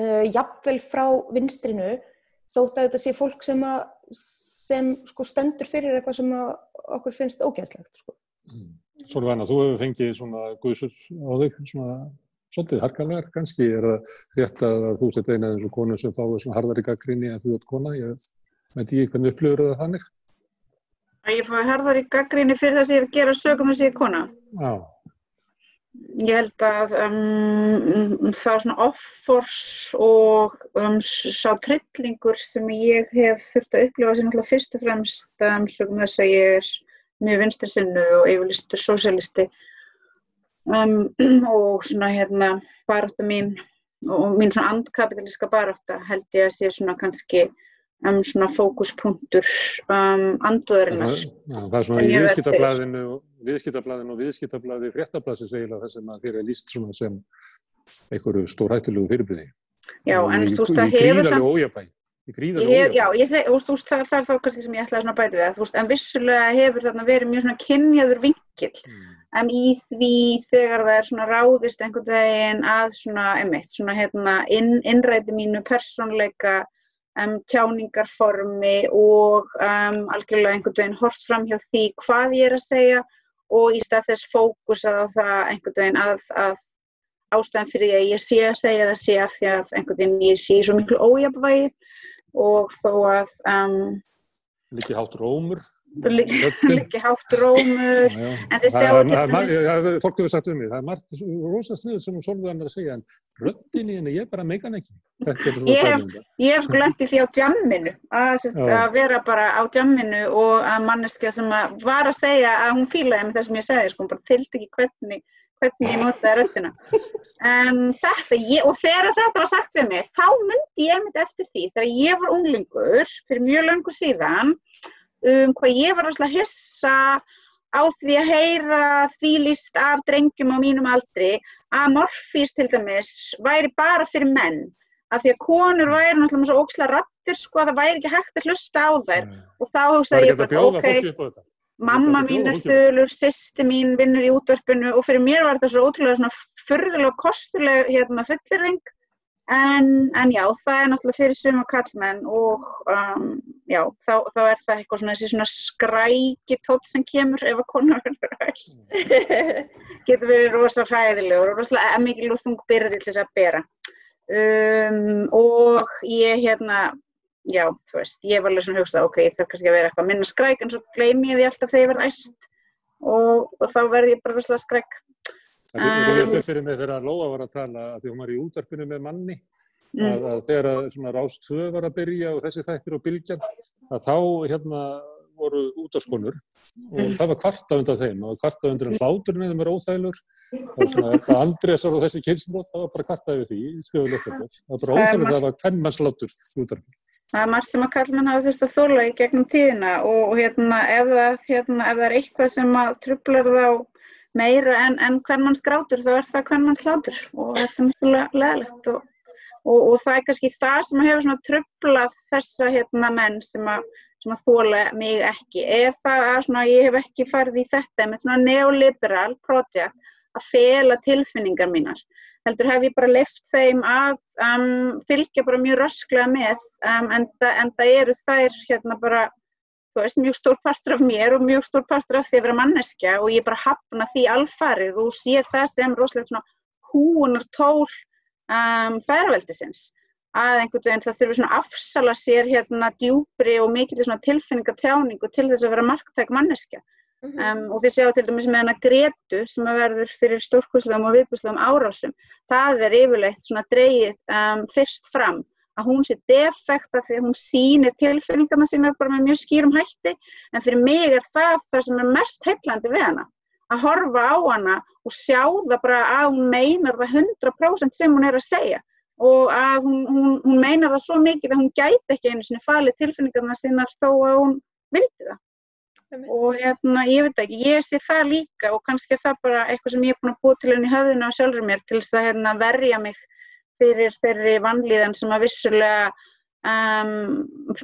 uh, jafnvel frá vinstrinu þótt að þetta sé fólk sem að sem sko stendur fyrir eitthvað sem okkur finnst ógæðslegt sko.
Mm. Svolítið þú hefur fengið svona guðsur á þig svona svolítið harkalegar kannski er það rétt að þú sett eina eins og konu sem fáið svona harðar í gaggrinni að þú ert kona, ég veit ekki hvernig upplöfur það þannig?
Að ég fáið harðar í gaggrinni fyrir það sem ég er að gera sögum þess að ég er kona?
Já.
Ég held að um, það er svona offors og um, sá trillingur sem ég hef þurft að upplifa sem alltaf fyrst og fremst um, sögum þess að ég er mjög vinstrinsinnu og yfirlistur sósialisti um, og svona hérna barátta mín og mín svona andkapitalíska barátta held ég að sé svona kannski um svona fókuspunktur um, anduðurinnar.
Það, er svona í viðskiptablaðinu viðskiptablaðinu og viðskiptablaði fréttablaðsins eiginlega þess að þér er líst sem einhverju stórhættilegu fyrirbyrði.
Já, en þú veist að hefur
samt... Ójabæ,
hef, já, ég seg, og þú veist það, það er þá kannski sem ég ætlaði svona bæti við að veist, en vissulega hefur þarna verið mjög svona kynjaður vinkil mm. en í því þegar það er svona ráðist einhvern veginn að svona, emitt, svona hérna inn, innræti mínu persónleika um, tjáningarformi og um, algjörlega einhvern veginn hort fram hjá því hvað ég er að segja og í stað þess fókusað á það einhvern veginn að, að ástæðan fyrir því að ég sé að segja það sé af því að einhvern veginn ég sé svo miklu ójabvægi og þó að um,
Likið hátur ómur
Likið hátur ómur en þeir sjá
ekki Fólk hefur sagt um mig, það er margt rosa sniður sem hún solvaði að mér að segja en röttin í henni, ég bara henni ekki.
Ég hef, ég hef sko lendið því á djamminu að, að vera bara á djamminu og að manneskja sem að var að segja að hún fílaði með það sem ég segði sko, hún bara fylgdi ekki hvernig hvernig ég notaði röttina um, þetta, ég, og þegar þetta var sagt við mig þá myndi ég myndi eftir því þegar ég var unglingur fyrir mjög langu síðan um hvað ég var alltaf hissa á því að heyra því líst af drengjum á mínum aldri að morfís til dæmis væri bara fyrir menn af því að konur væri náttúrulega svo óksla rattir sko að það væri ekki hægt að hlusta á þær. Mm. og þá hugsaði ég bara ok Mamma mín er þölur, sýsti mín vinnur í útverfinu og fyrir mér var þetta svo ótrúlega svona förðulega og kostulega hérna fullirring en, en já, það er náttúrulega fyrir suma kallmenn og um, já, þá, þá er það eitthvað svona þessi svona skræki tótt sem kemur ef að konar verður höst. Getur verið rosalega hræðilegur og rosalega mikið lúþung byrði til þess að bera. um, og ég hérna, já, þú veist, ég var alveg svona hugstað, ok, það er kannski að vera eitthvað minna skræk en svo gleymi ég því alltaf þegar ég verð æst og, og þá verð ég bara visslega skræk.
Það er um, fyrir mig þegar Lóa var að tala að því hún var í útvarpinu með manni mm. að, að þegar að svona Rás 2 var að byrja og þessi þættir og bylgjan að þá hérna voru útáskonur og það var kvarta undan þeim og kvarta undan hláturinn eða með róþælur og svona Andrésar og þessi kynsnótt það var bara kvarta yfir því það var bara óþælur, það var hvernmannslátur
Það er margt sem að kallmenn hafa þurft að þóla í gegnum tíðina og hérna, ef, það, hérna, ef það er eitthvað sem að trublar þá meira en, en hvernmannsgrátur þá er það hvernmannslátur og þetta er mjög leðilegt og, og, og það er kannski það sem hefur trublað þessa hérna, menn sem að sem að þóla mig ekki. Ef það er svona, ég hef ekki farið í þetta með svona neoliberal project að fela tilfinningar mínar. Heldur hef ég bara left þeim að um, fylgja bara mjög rösklega með um, en, en það eru þær hérna bara, veist, mjög stór partur af mér og mjög stór partur af því að vera manneskja og ég bara hafna því alfarið og sé það sem rosalega svona húunar tól um, færveldisins að einhvern veginn það þurfi svona afsala sér hérna djúbri og mikil tilfinningatjáningu til þess að vera marktæk manneskja. Mm -hmm. um, og þið séu til dæmis með hana Gretu sem að verður fyrir stórkvæslegum og viðbúslegum árásum. Það er yfirleitt svona dreyið um, fyrst fram að hún sé defekta því að hún sýnir tilfinningarna sína bara með mjög skýrum hætti. En fyrir mig er það það sem er mest heillandi við hana að horfa á hana og sjá það bara að hún meinar það 100% sem hún er að segja. Og að hún, hún, hún meinar það svo mikið að hún gæti ekki einu sinni falið tilfinningarna sinnar þó að hún vildi það. Og hérna, ég veit ekki, ég sé það líka og kannski er það bara eitthvað sem ég er búin að búa til henni í höfðinu á sjálfur mér til þess að hérna, verja mig fyrir þeirri vanlíðan sem að vissulega um,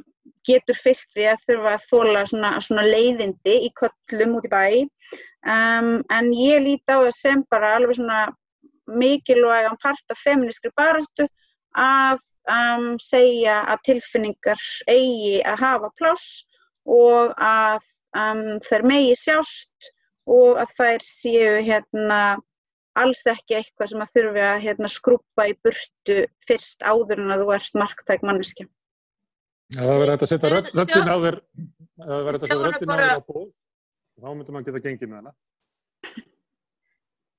getur fyllt því að þurfa að þóla svona, svona leiðindi í köllum út í bæ. Um, en ég líti á það sem bara alveg svona mikilvægan part af feministri baráttu að um, segja að tilfinningar eigi að hafa pláss og að um, þær megi sjást og að þær séu hérna alls ekki eitthvað sem að þurfi að hérna, skrúpa í burtu fyrst áður en að þú ert marktæk manneski.
Ja, það verður hægt að setja röttin á þér, það verður hægt að setja röttin á þér á ból, þá myndur maður geta gengið með hana.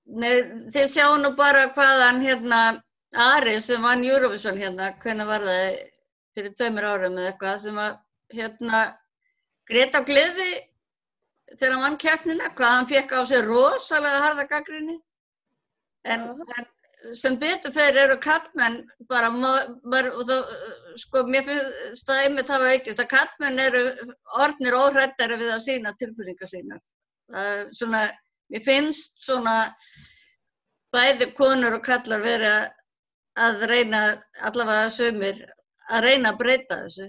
Nei, þið sjáu nú bara hvaðan hérna Ari sem vann Eurovision hérna, hvernig var það fyrir tveimur árum eða eitthvað sem að hérna Greta Gleði þegar hann vann keppnina, hvað hann fekk á sig rosalega harda gaggrinni en, en sem betur fyrir eru kallmenn bara, og þá, sko, mér finnst það einmitt hafa aukist að kallmenn eru orðnir óhrættari við að sína tilfýringar sína. Er svona Mér finnst svona bæði konur og kallar verið að reyna, allavega sömur, að reyna að breyta þessu.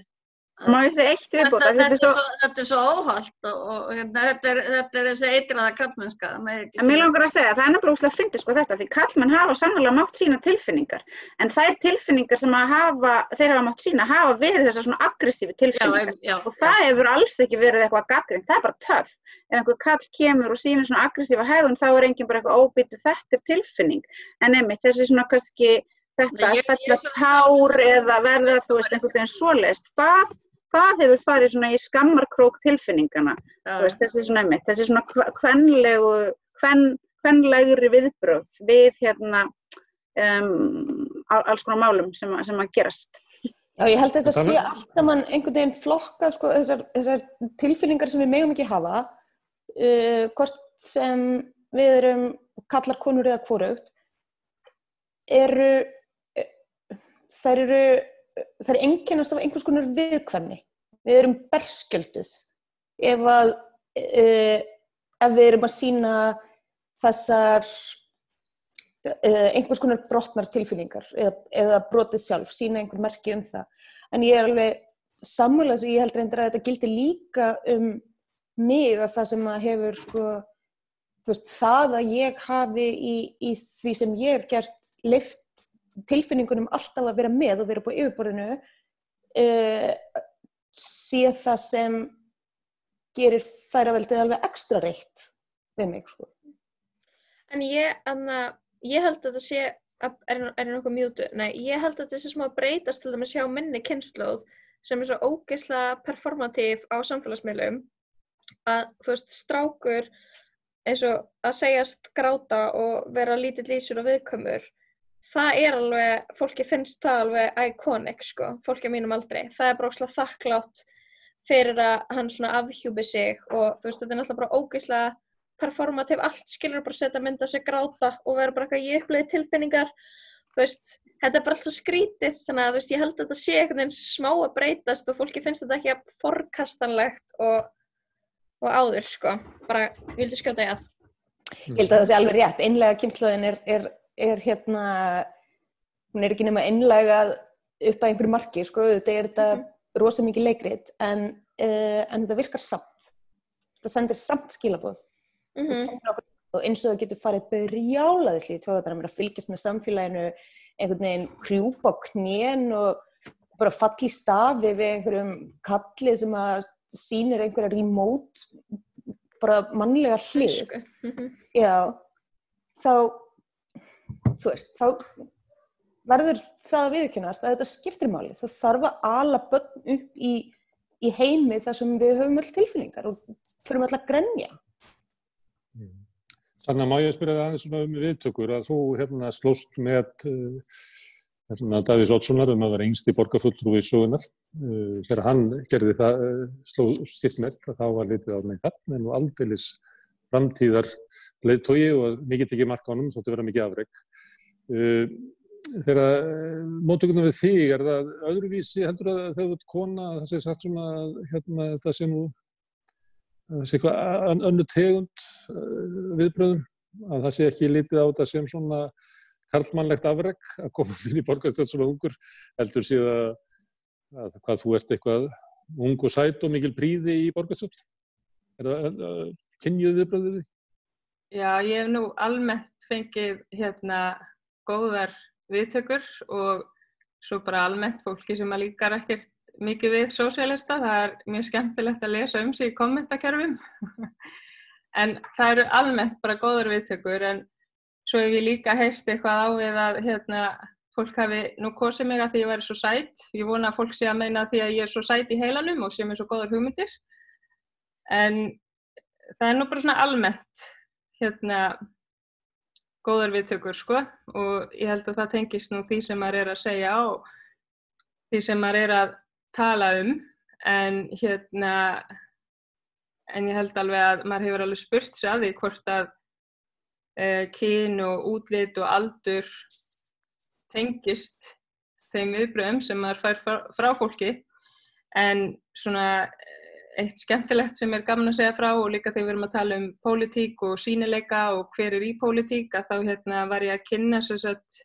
Má ég segja eitt viðbútt?
Þetta, þetta, svo... þetta er svo óhald og, og hérna, þetta er, er þessi eitraða kallmennska.
En mér langar að segja að það er nefnilega úslega að fyndi sko þetta því kallmenn hafa sannlega mátt sína tilfinningar en það er tilfinningar sem hafa, þeir hafa mátt sína hafa verið þessar svona aggressífi tilfinningar já, já, og það já. hefur alls ekki verið eitthvað gaggrind, það er bara töf. Ef einhver kall kemur og sínir svona aggressífa hegðun þá er enginn bara eitthvað óbyttu þetta er tilfinning en einmitt þessi svona kannski þetta að fella tár eða verða þú veist einhvern veginn svoleist það það hefur farið svona í skammarkrók tilfinningana, ja. veist, þessi svona svona kvenlegu, kven, kvenlegri viðbröð við hérna um, alls konar málum sem, sem að gerast.
Já, ég held að þetta sé alltaf mann einhvern veginn flokka sko, þessar, þessar tilfinningar sem við megum ekki hafa, uh, hvort sem við erum kallar konur eða hvoraugt, eru, þær eru það er enginnast af einhvers konar viðkvæmni við erum berskjölduð. Ef að uh, ef við erum að sína þessar uh, einhvers konar brotnar tilfinningar eða, eða brotið sjálf, sína einhver merki um það. En ég er alveg sammála að ég held reyndir að þetta gildi líka um mig að það sem að hefur sko veist, það að ég hafi í, í því sem ég er gert lift tilfinningunum alltaf að vera með og vera på yfirborðinu uh, sé það sem gerir færaveldið alveg ekstra reitt við mig sko.
En ég, anna, ég held að það sé er það nokkuð mjútu? Nei, ég held að þetta er smá breytast til að sjá minni kynnslóð sem er svo ógeðslega performatív á samfélagsmiðlum að þú veist, strákur eins og að segjast gráta og vera lítill lísur og viðkömmur það er alveg, fólki finnst það alveg iconic sko, fólki á mínum aldrei það er bara ógeðslega þakklátt fyrir að hann svona afhjúbi sig og þú veist, þetta er náttúrulega bara ógeðslega performativ, allt skilur bara setja mynda sig gráta og vera bara eitthvað í uppleiði tilfinningar. Þú veist, þetta er bara allt svo skrítið þannig að þú veist, ég held að þetta sé einhvern veginn smá að breytast og fólki finnst þetta ekki að forkastanlegt og, og áður sko, bara, ég vildi skjóta ég að.
Ég held að það sé alveg rétt, einlega kynnslóðin er, er, er hérna hún er ekki nema einlega upp að einhverju marki, sko, þetta er þetta mm -hmm. rosa mikið leikrit en, uh, en þetta virkar samt þetta sendir samt skilabóð mm -hmm. og eins og það getur farið berjálaðisli í tóðan að fylgjast með samfélaginu einhvern veginn krjúpa á knén og bara falli stafi við einhverjum kalli sem að sínir einhverja remote bara mannlega hlið mm -hmm. já þá þú veist, þá verður það að viðkynast að þetta skiptir máli. Það þarf að ala börn upp í, í heimi þar sem við höfum öll tilfinningar og fyrir öll að grenja.
Þannig að má ég spyrja það aðeins um viðtökur að þú hérna slóst með uh, hérna, Davís Ótssonar um að vera yngst í borgarfulltrúi í sögunar. Uh, þegar hann gerði það, uh, slóð sitt með þá var litið á með hann en nú aldeilis framtíðar leiðtói og mikið ekki marka ánum, þóttu vera mikið afreg. Þegar mótökunum við þig, er það öðruvísi heldur að þau ert kona, það sé sagt svona hérna þetta sé nú það sé eitthvað önnu tegund eh, viðbröðum að það sé ekki lítið á þetta sem svona karlmannlegt afreg að koma til í borgastöld svona ungur heldur síðan að hvað þú ert eitthvað ung og sætt og mikil príði í borgastöld er það kynjuð viðbröðið þig?
Já, ég hef nú almennt fengið hérna góðar viðtökur og svo bara almennt fólki sem að líkar ekkert mikið við sósélista, það er mjög skemmtilegt að lesa um sig í kommentarkerfum en það eru almennt bara góður viðtökur en svo hef ég líka heist eitthvað á við að hérna, fólk hafi nú kosið mig að því ég væri svo sætt ég vona að fólk sé að meina því að ég er svo sætt í heilanum og sé mér svo góður hugmyndir. En það er nú bara svona almennt hérna góður viðtökur sko og ég held að það tengist nú því sem maður er að segja á því sem maður er að tala um en hérna en ég held alveg að maður hefur alveg spurt sér að því hvort að uh, kyn og útlit og aldur tengist þeim viðbröðum sem maður fær frá, frá fólki. En svona eitt skemmtilegt sem er gaman að segja frá og líka þegar við erum að tala um pólitík og sínileika og hver er í pólitík að þá hérna var ég að kynna sérsagt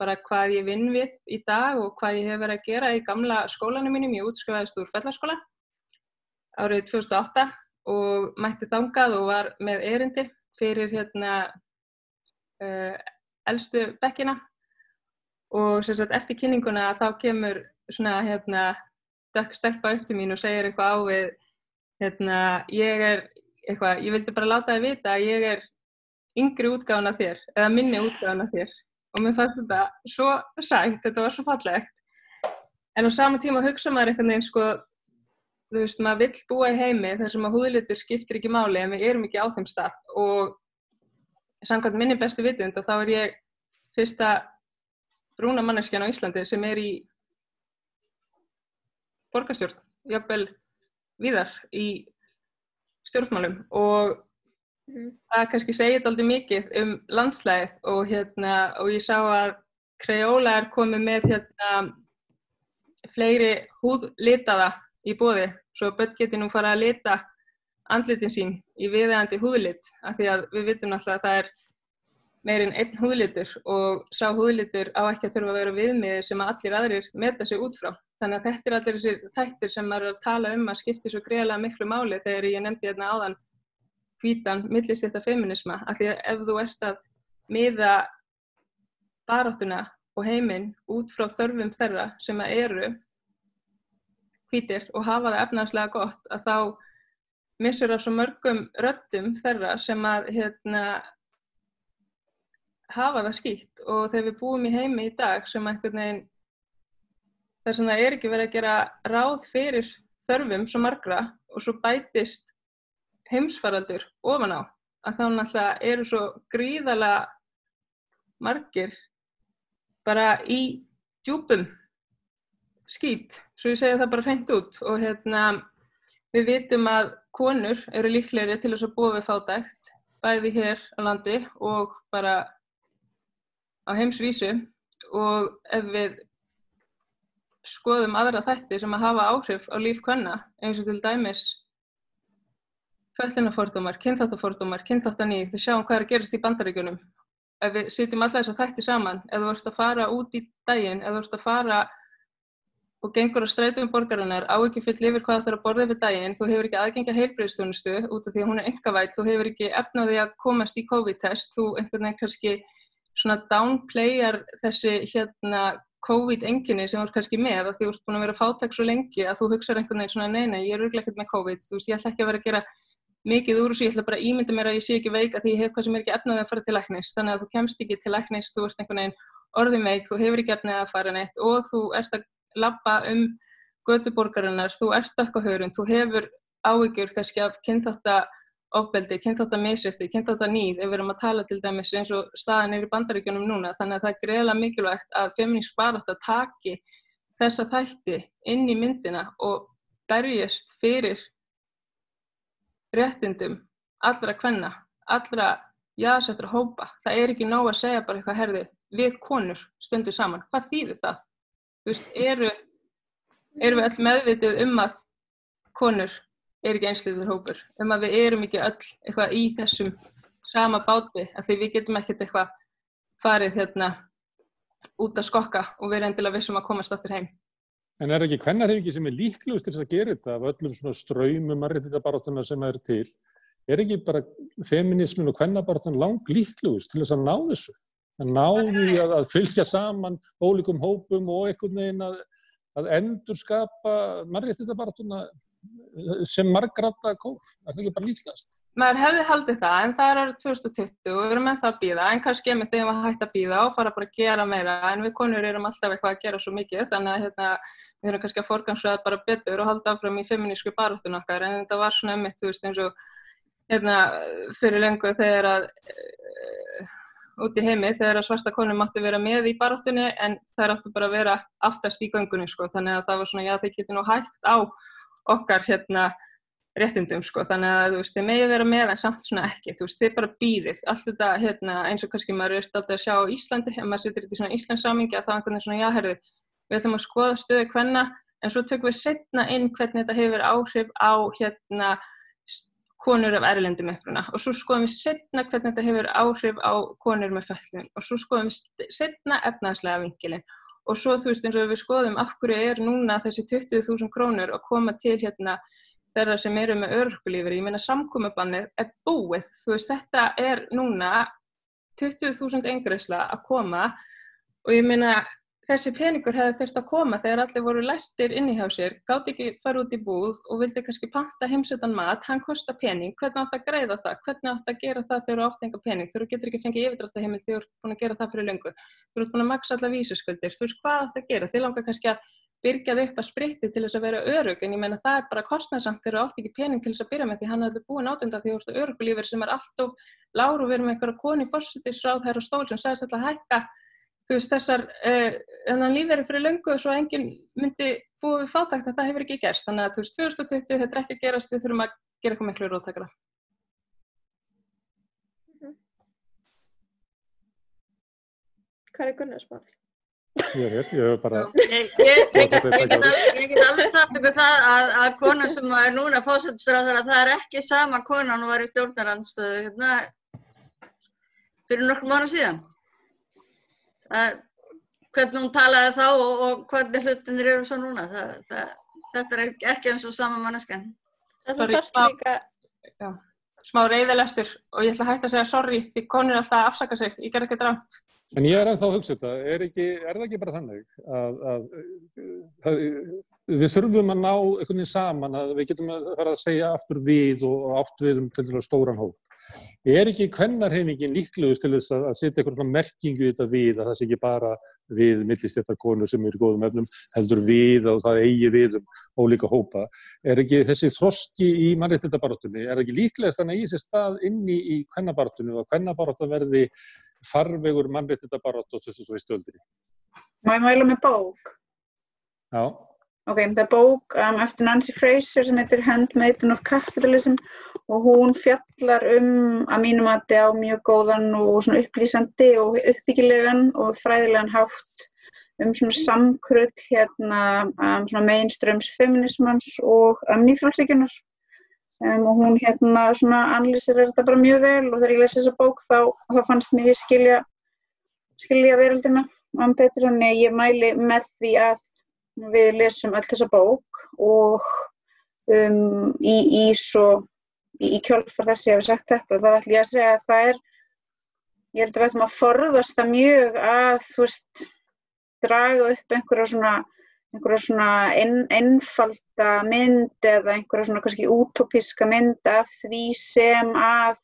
bara hvað ég vinn við í dag og hvað ég hef verið að gera í gamla skólanum mínum. Ég útskrifaðist úr fellaskóla árið 2008 og mætti þangað og var með erindi fyrir hérna uh, eldstu bekkina og sagt, eftir kynninguna þá kemur svona hérna dökk stelpa upp til mín og segir eitthvað á við hérna ég er eitthvað, ég vildi bara láta þið vita að ég er yngri útgáðan af þér eða minni útgáðan af þér. Og mér fannst þetta svo sætt, þetta var svo fallegt. En á sama tíma hugsa maður einhvern veginn sko þú veist, maður vill búa í heimi þar sem að húðlitur skiptir ekki máli en við erum ekki á þeim stað. Og samkvæmt minni bestu vitund og þá er ég fyrsta brúna manneskjan á Íslandi sem er í borgarstjórn, jafnvel viðar í stjórnmálum og Mm. Það kannski segið aldrei mikið um landslæðið og, hérna, og ég sá að Crayola er komið með hérna, fleiri húðlitaða í bóði svo börn geti nú fara að lita andlitin sín í viðegandi húðlit af því að við vitum alltaf að það er meirinn einn húðlitur og sá húðlitur á ekki að þurfa að vera viðmiðið sem að allir aðrir meta sig út frá. Þannig að þetta er allir þessir þættir sem maður er að tala um að skipti svo greiðlega miklu máli þegar ég nefndi hérna áðan hvítan millistjætta feminisma af því að ef þú ert að miða baráttuna og heiminn út frá þörfum þeirra sem að eru hvítir og hafa það efnarslega gott að þá missur það svo mörgum röttum þeirra sem að hérna hafa það skýtt. Og þegar við búum í heimi í dag sem einhvern veginn þess að það er ekki verið að gera ráð fyrir þörfum svo margra og svo bætist heimsfaraldur ofan á að þá náttúrulega eru svo gríðala margir bara í djúpum skýt, svo ég segja það bara hreint út og hérna við vitum að konur eru líklegri til þess að búa við fátækt bæði hér á landi og bara á heimsvísu. Og ef við skoðum aðra þætti sem að hafa áhrif á líf hvenna eins og til dæmis fællinafordómar, kynþáttafordómar, kynþáttaníð, við sjáum hvað er að gerast í bandaríkunum ef við sitjum alltaf þess að þætti saman, ef þú ert að fara út í daginn, ef þú ert að fara og gengur á strætum borgarinnar, á ekki fyll yfir hvað það er að borða yfir daginn, þú hefur ekki aðgengja heilbreyðstjónustu út af því að hún er engavætt, þú hefur ekki efnaði að komast í COVID-test, þú einhvern veginn kannski svona downplayar þessi hérna COVID-enginni sem þú ert kannski með af því þú ert búin að vera fátak svo lengi að þú hugsaður einhvern veginn svona nei, nei, ég er örglega ekkert með COVID, þú veist, ég ætla ekki að vera að gera mikið úr þessu, ég ætla bara að ímynda mér að ég sé ekki veik að því ég hef hvað sem er ekki efnaði að fara til læknis, þannig að þú kemst ekki til læknis, þú ert einhvern veginn orðin veik, þú hefur ekki efnaði að fara neitt og þú ert að lappa um göduborgarinnar, þú ert kannski af kynþáttaofbeldi, kynþáttamisjöfti, kynþáttanýð, ef við erum að tala til dæmis eins og staðan er í bandaríkjunum núna, þannig að það er greiðlega mikilvægt að feminísk barátt að taki þessa þætti inn í myndina og berjast fyrir réttindum allra kvenna, allra jáðsettra hópa. Það er ekki nóg að segja bara eitthvað herði við konur stundu saman. Hvað þýðir það? Þú veist, eru, eru við öll meðvitið um að konur er ekki einsliður hópur, um að við erum ekki öll eitthvað í þessum sama bátbi, að því við getum ekkert eitthvað farið hérna út að skokka og erum endilega vissum að komast aftur heim.
En er ekki hvernarhefingi sem er líklegust til þess að gera þetta af öllum svona ströymum margirðitabaróttuna sem er til? Er ekki bara feminismin og hvernarbaróttuna lang líklegust til þess að ná þessu? Að ná því að, að fylgja saman ólíkum hópum og einhvern veginn að, að endur skapa margirðitabaróttuna sem margrætta kór, er það ekki bara líklegast?
Maður hefði haldið það, en það er árið 2020 og við erum það að býða, en kannski mitt ef að hætta að býða og fara bara að gera meira, en við konur erum alltaf eitthvað að gera svo mikið, þannig að hérna, við erum kannski að forgansraða bara betur og halda áfram í feminísku baróttun okkar, en þetta var svona emitt, þú veist, eins og hérna, fyrir lengu þegar að uh, út í heimi þegar að svarta konum átti að vera með í baróttunni en það átti bara að vera aftast í göngunni sko, þannig að það var svona, já, þeir geti nú hægt á okkar hérna réttindum sko, þannig að þú veist, þið megið vera með en samt svona ekki, þú veist, þið bara býðið allt þetta, hérna, eins og kannski maður er alltaf að sjá á Íslandi, ef maður setur þetta í svona Íslandsámingi að það er einhvern veginn svona, já, herðu við ætlum að skoða stöðu hvenna en svo tökum við setna inn hvernig þetta hefur áhrif á, hérna konur af erlendum uppruna. Og svo skoðum við setna hvernig þetta hefur áhrif á konur með föllun og svo skoðum við setna efnaðslega vingilinn og svo þú veist eins og við skoðum af hverju er núna þessi 20.000 krónur að koma til hérna þeirra sem eru með örkulífur, ég meina samkómabannið er búið, þú veist þetta er núna 20.000 engreisla að koma. Og ég meina þessi peningur hefði þurft að koma þegar allir voru læstir inn í hjá sér, gátt ekki fara út í búð og vildi kannski panta heimsötan mat, hann kostar pening, hvernig átt að greiða það, hvernig átt að gera það þegar þú átt enga pening, þú getur ekki fengið yfirdráttaheimil þegar þú ert búin að gera það fyrir lengu, þú ert búin að maksa alla vísuskuldir, þú veist hvað átt að gera, þið langar kannski að byrjað upp að spritti til þess að vera örug en ég menna það er bara kostnæðsamt þegar þú átt ekki pening til þess að byrja með því. Hann er allir búin átönda því þú ert örugulífur sem er láru og við erum einhverja koni fórsettisráð þær og stól sem sagðist alltaf hækka þú veist þessar uh, þannig að lífið er fyrir löngu og svo enginn myndi búið við fátækt en það hefur ekki gerst þannig að þú veist 2020 þetta er ekki að gerast við þurfum að gera eitthvað miklu róttakara
mm -hmm. Hvað er Gunnarsmáli?
Ég er, ég er bara
Ég, ég, ég get alveg sagt ykkur það að, að konan sem er núna fósættisráð það er ekki sama konan og var í stjórnarandstöðu hérna, fyrir nokkur mánu síðan að, hvernig hún talaði þá og, og hvernig hlutinir eru svo núna það, það, þetta er ekki eins og saman manneskan
Það þarf líka
já, smá reyðilegstur og ég ætla að hætta að segja sorry því konur alltaf að afsaka sig, ég ger ekki drámt
En ég er ennþá að hugsa þetta, er, ekki, er það ekki bara þannig að, að, að við þurfum að ná einhvern veginn saman að við getum að fara að segja aftur við og átt við um til dæla stóran hóp er ekki hvennarhefingin líklegust til þess að setja eitthvað merkingu í þetta við að það sé ekki bara við millistéttarkonur sem eru góðum efnum heldur við og það eigi við um ólíka hópa. Er ekki þessi þroski í mannréttindabarátunni, er ekki líklegast þannig að í þessi stað inni í kvennabarátunni og kvennabarátun verði farvegur mannréttindabarát og þessu svo í stöldinni?
Má ég mæla með bók?
Já.
Ok, það er bók um, eftir Nancy Fraser sem heitir Handmaiden of Capitalism og hún fjallar um að mínum að þetta á mjög góðan og upplýsandi og uppbyggilegan og fræðilegan hátt um svona samkrull hérna um, svona mainströms feminismans og um, nýfrálsíkunar um, og hún hérna svona analýsir þetta bara mjög vel og þegar ég lesi þessa bók þá, þá fannst mér skilja skilja veröldina um betur. En ég mæli með því að við lesum öll þessa bók og um, í, í, svo, í, í kjálfar þess ég hef sagt þetta þá ætlum ég að segja að það er ég held að við ætlum að forðast það mjög að þú veist draga upp einhverja svona einhverja svona ein, einfalda mynd eða einhverja svona kannski útópíska mynd af því sem að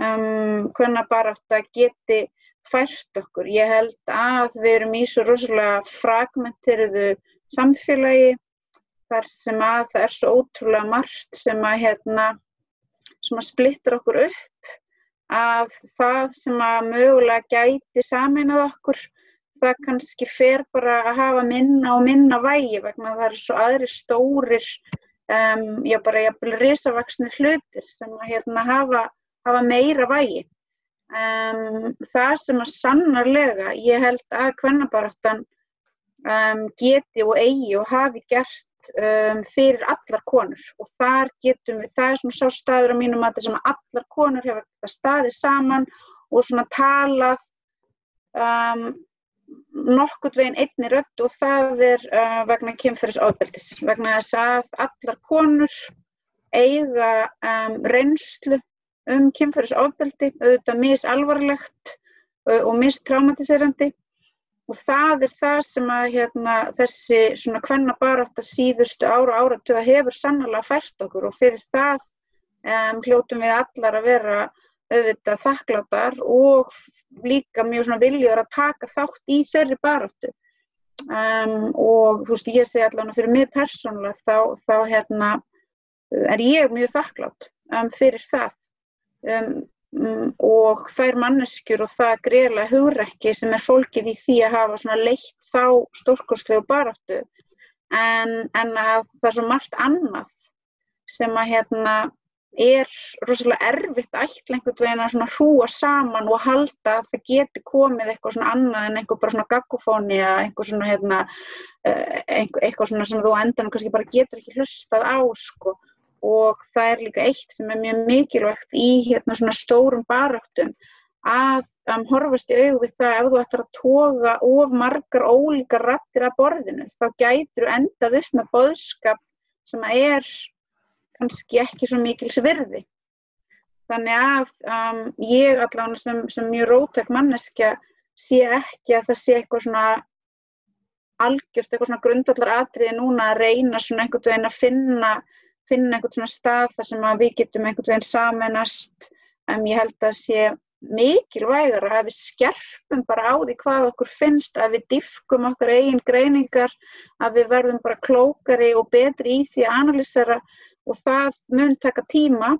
um, hvernig bara þetta geti fært okkur. Ég held að við erum í svo rosalega fragmenteriðu samfélagi þar sem að það er svo ótrúlega margt sem að, hérna, sem að splittra okkur upp að það sem að mögulega gæti saminað okkur það kannski fer bara að hafa minna og minna vægi vegna það eru svo aðri stórir um, já bara jafnvel risavaksni hlutir sem að hérna hafa, hafa meira vægi um, það sem að sannarlega ég held að kvennabaráttan um, geti og eigi og hafi gert um, fyrir allar konur. Og þar getum við, það er svona sá staður á mínum að það sem að allar konur hefur staðið saman og svona talað nokkurt veginn einni rödd og það er uh, vegna kynferðis áðveldis, vegna þess að allar konur eiga reynslu um kynferðis áðveldi, auðvitað misalvarlegt uh, og mistraumatiserandi og það er það sem að hérna, þessi svona hvenna barátt að síðustu ára og áratuga hefur sannlega fært okkur. Og fyrir það um, hljótum við allar að vera auðvitað þakkláttar og líka mjög svona viljur að taka þátt í þeirri baráttu. Um, og þú veist ég segi allavega fyrir mig persónulega þá, þá hérna, er ég mjög þakklátt um, fyrir það um, Mm, og þær manneskjur og það greiðlega hugrekki sem er fólkið í því að hafa leitt þá stórkurslegu baráttu. En, en að það er svo margt annað sem að hérna er rosalega erfitt ætla einhvern veginn að hrúa saman og halda að það geti komið eitthvað svona annað en eitthvað bara svona gagofóni eða eitthvað svona hérna eh, eitthvað svona sem þú endan kannski bara getur ekki hlustað á sko og það er líka eitt sem er mjög mikilvægt í hérna svona stórum baráttum að um, horfast í auðu við það ef þú ættir að toga of margar ólíkar rattir að borðinu þá gætur þú endað upp með boðskap sem er kannski ekki svo mikils virði. Þannig að um, ég allavega sem, sem mjög rótæk manneskja sé ekki að það sé eitthvað svona algjört, eitthvað svona grundallar atriði núna að reyna svona einhvern veginn að finna finna einhvern svona stað þar sem við getum einhvern veginn samanast um, ég held að sé mikilvægur að við skerfum bara á því hvað okkur finnst að við diffkum okkar eigin greiningar að við verðum bara klókari og betri í því að analýsera og það mun taka tíma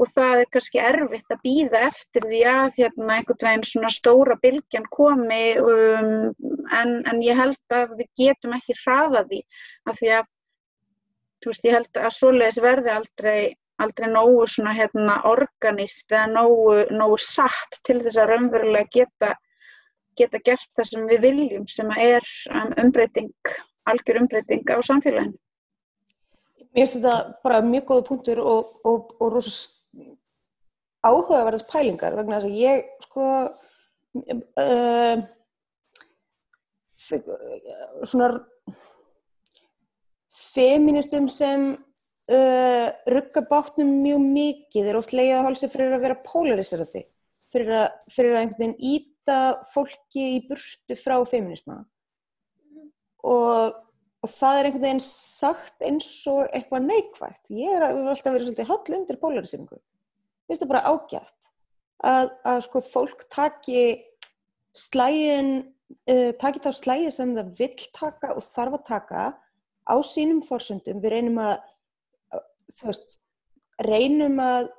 og það er kannski erfitt að býða eftir því að hérna, einhvern veginn svona stóra bylgjan komi um, en, en ég held að við getum ekki hraða því af því að þú veist, ég held að svoleiðis verði aldrei, aldrei nógu svona hérna organist eða nógu, nógu satt til þess að raunverulega geta, geta gert það sem við viljum sem er um, umbreyting, algjör umbreyting á samfélaginu.
Mér finnst þetta bara mjög góða punktur og, og, og rosa áhugaverðast pælingar vegna þess að ég sko uh, svona feministum sem uh, rugga bátnum mjög mikið er oft leiðið að hálsa fyrir að vera polariserandi fyrir að, fyrir að einhvern veginn íta fólki í burtu frá feminisma og, og það er einhvern veginn sagt eins og eitthvað neikvægt ég er alltaf verið svolítið hall undir polariseringu finnst það bara ágætt að, að sko fólk taki slægin uh, taki þá slægin sem það vill taka og þarf að taka á sínum fórsöndum, við reynum að veist, reynum að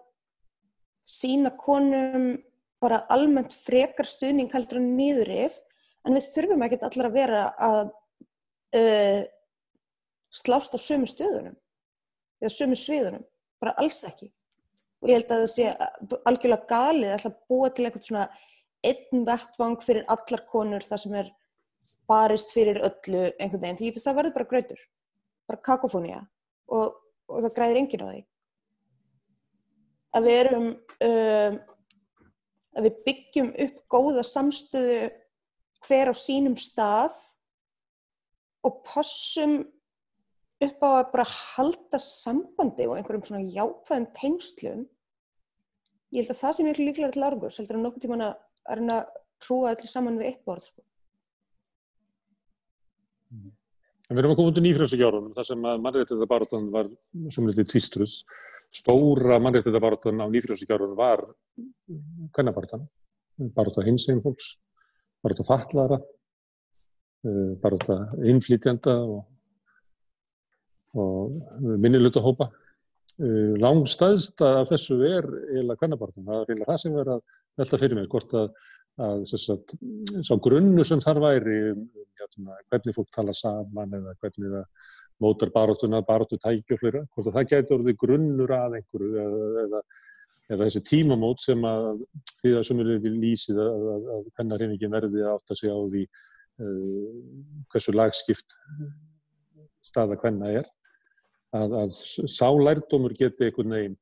sína konum bara almennt frekar stuðning heldur en nýðurif en við þurfum ekki allar að vera að uh, slást á sömu stöðunum eða sömu sviðunum, bara alls ekki. Og ég held að það sé algjörlega galið að búa til eitthvað svona einn vettvang fyrir allar konur þar sem er barist fyrir öllu einhvern veginn, því það verður bara gröður bara kakofónia og, og það græðir enginn á því að við erum um, að við byggjum upp góða samstöðu hver á sínum stað og passum upp á að bara halda sambandi og einhverjum svona jákvæðum teimslum ég held að það sem er líklega til argus heldur að nokkur tíman að hrúa allir saman við eitt borð sko.
En við erum að koma út í nýfrjóðsíkjárunum þar sem að mannréttiðabarátan var sem litið tvistrus. Stóra mannréttiðabarátan á nýfrjóðsíkjárunum var kvennabartan, baráta hinsegin fólks, baráta fallara, eh, baráta innflýtjanda og, og minniluta hópa. Eh, Langstæðsta af þessu er eiginlega kvennabartan. Það er eiginlega það sem verður að velta fyrir mig, hvort að að sagt, sá grunnu sem þar væri um, hérna, hvernig fólk tala saman eða hvernig það mótar baróttuna, baróttu tækja og flera, hvort að það getur orðið grunnur að einhverju eða, eða, eða þessi tímamót sem að því að sem er lýsið að, að, að hennar reyningin verði að átta sig á því uh, hversu lagskipt staða hvenna er að, að sá lærdómur geti einhvern veginn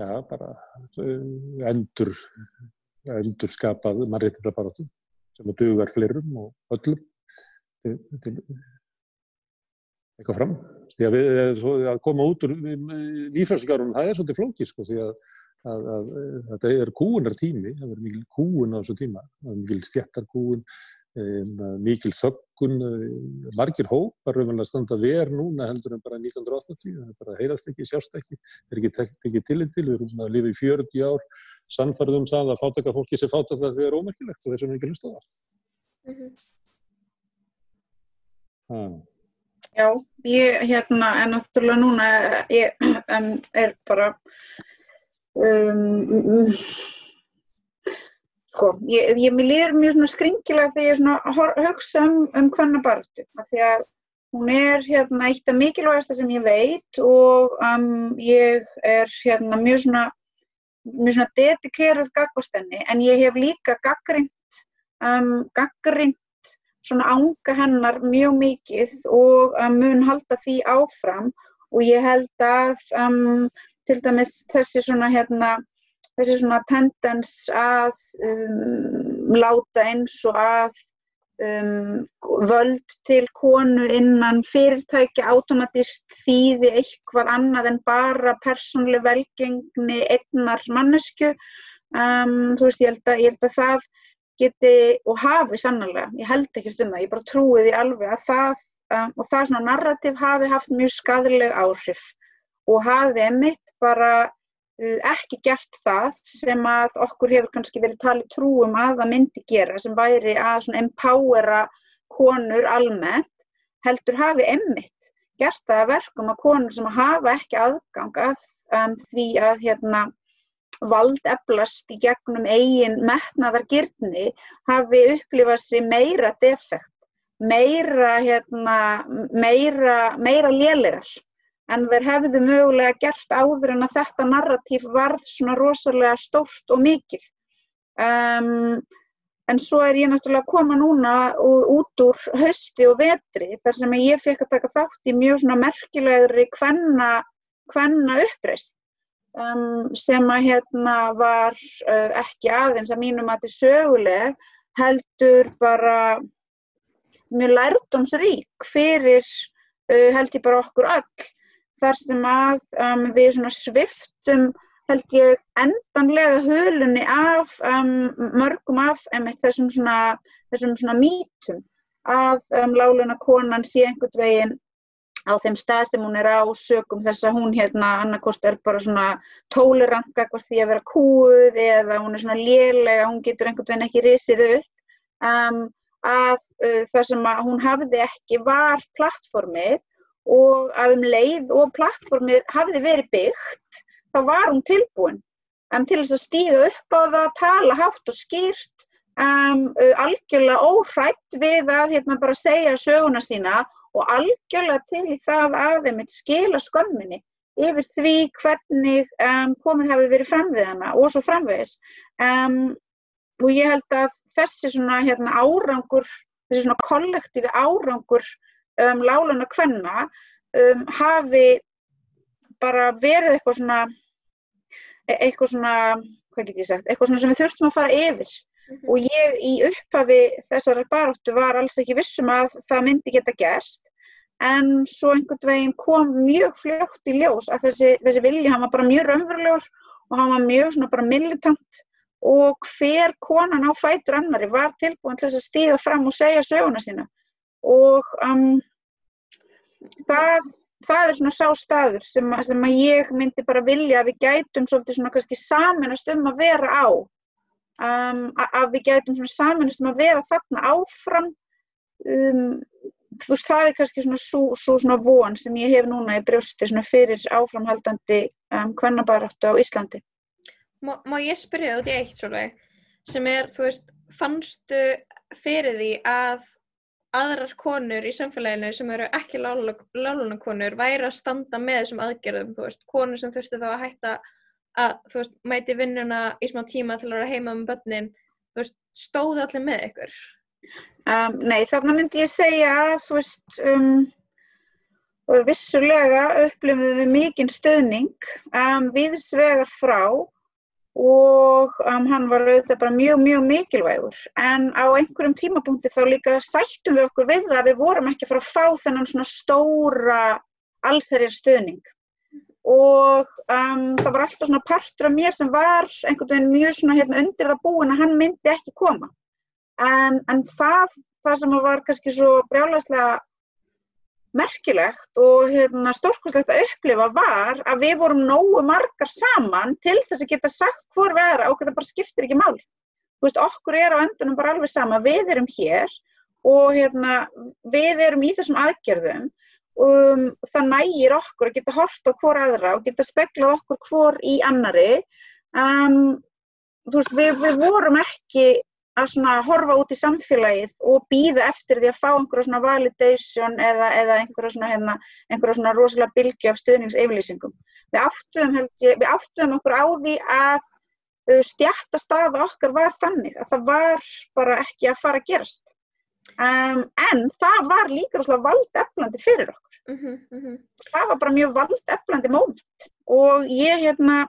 ja, bara uh, endur endurskapað mannréttindabarátum sem að dugar fleirum og öllum til, til eitthvað fram. Því að, við, eh, að koma út úr lífræðsíkárunum, það er svolítið flókið sko, því að, að, að þetta er kúunar tími, það er mikil kúun á þessu tíma, er mikil stjættarkúun, mikil þöggun, eh, margir hópar raunverulega standa verð núna heldur en bara 1980, það er bara heyrast ekki, sjást ekki, það er ekki tekið til til, við erum að lifa í 40 ár, sannfarðum það að fátaka fólki sem fátaka það er ómerkilegt og þess vegna ekki hlusta á það. -hmm.
ah. Já, ég hérna er náttúrulega núna, ég um, er bara um, Sko, ég, ég líður mjög svona skringilega þegar ég hugsa um, um hvanna barðu, því að hún er hérna eitt af mikilvægasta sem ég veit og um, ég er hérna mjög svona, mjög svona dedikeruð gagvart henni, en ég hef líka gaggrind, um, gaggrind svona ánga hennar mjög mikið og um, mun halda því áfram og ég held að um, til dæmis þessi svona hérna þessi svona tendens að um, láta eins og að um, völd til konu innan fyrirtæki automatist þýði eitthvað annað en bara persónlega velgengni einnar mannesku. Um, þú veist, ég held, að, ég held að það geti og hafi sannlega, ég held ekki um það, ég bara trúi því alveg að það og það svona narrativ hafi haft mjög skadleg áhrif og hafi emitt bara Uh, ekki gert það sem að okkur hefur kannski verið talið trúum að það myndi gera sem væri að empowera konur almennt heldur hafi emmitt gert það að verkum að konur sem hafa ekki aðgang að um, því að hérna, vald eflast í gegnum eigin metnaðar gyrni hafi upplifað sér meira defekt, meira, hérna, meira, meira lélirar en þeir hefðu mögulega gert áður en að þetta narratíf varð svona rosalega stórt og mikið. Um, en svo er ég náttúrulega að koma núna út úr hösti og vetri þar sem ég fekk að taka þátt í mjög svona merkilegri hvenna, uppreist um, sem að hérna var uh, ekki aðeins að mínum að þetta er söguleg heldur bara mjög lærdomsrík fyrir uh, held ég bara okkur öll þar sem að um, við sviftum held ég endanlega hölunni af um, mörgum af einmitt, þessum, svona, svona mítum að um, láluna konan sé einhvern veginn á þeim stað sem hún er á sögum þess að hún hérna annarkort er bara svona tóluranga hvort því að vera kúuð eða hún er svona lélega, hún getur einhvern veginn ekki risið upp um, að uh, það sem hún hafði ekki var plattformið og að um leið og plattformið hafði verið byggt þá var hún tilbúin um, til þess að stíga upp á það, tala hátt og skýrt um, uh, algjörlega óhrætt við að hérna bara segja söguna sína og algjörlega til í það að þeim skila skömminni yfir því hvernig um, komið hefði verið fram við hana og svo framvegis. Um, og ég held að þessi svona hérna, árangur, þessi svona kollektífi árangur um, láluna kvenna um, hafi bara verið eitthvað svona, e, eitthvað svona, hvað get ég sagt, eitthvað svona sem við þurftum að fara yfir. Mm -hmm. Og ég í upphafi þessar baróttu var alls ekki vissum að það myndi geta gerst en svo einhvern veginn kom mjög fljótt í ljós að þessi, þessi vilji, hann var bara mjög raunverulegur og hann var mjög svona bara militant og hver konan á fætur annari var tilbúin til þess að stíga fram og segja söguna sína og um, það, það er svona sá staður sem, sem að ég myndi bara vilja að við gætum svolítið svona kannski saminast um að vera á. Um, að við gætum svona saminast um að vera þarna áfram. Um, þú veist, það er kannski svona svo, svo svona von sem ég hef núna í brjósti svona fyrir áframhaldandi um, kvennabaráttu á Íslandi.
Má, má ég spyrja þú út í eitt svolítið sem er, þú veist, fannstu fyrir því að aðrar konur í samfélaginu sem eru ekki lálunakonur væri að standa með þessum aðgerðum, þú veist, konur sem þurftu þá að hætta að, þú veist, mæti vinnuna í smá tíma til að vera heima með börnin, þú veist, stóðu allir með ykkur?
Um, nei, þarna myndi ég segja þú veist, um, vissulega upplifðum við mikinn stöðning um, viðsvegar frá og um, hann var auðvitað bara mjög, mjög mikilvægur. En á einhverjum tímapunkti þá líka sættum við okkur við það að við vorum ekki að fara að fá þennan svona stóra allsherjar stöðning. Og um, það var alltaf svona partur af mér sem var einhvern veginn mjög svona hérna undir það búin að hann myndi ekki koma. En, en það, það sem var kannski svo brjálæslega merkilegt og hérna, stórkvæmslegt að upplifa var að við vorum nógu margar saman til þess að geta sagt hvor við erum og það bara skiptir ekki máli. Þú veist, okkur er á öndunum bara alveg sama, við erum hér og hérna, við erum í þessum aðgerðum og um, það nægir okkur að geta hort á hvor aðra og geta speklað okkur hvor í annari. Um, þú veist, við, við vorum ekki að horfa út í samfélagið og býða eftir því að fá einhverja svona validation eða, eða einhverja svona, hérna, einhverja svona rosalega bylgi af stuðningseyflýsingum. Við áttuðum, ég, við áttuðum okkur á því að uh, stjættastafa okkar var þannig að það var bara ekki að fara að gerast. Um, en það var líka rosalega valdeflandi fyrir okkur. Uh -huh, uh -huh. Það var bara mjög valdeflandi móment og ég hérna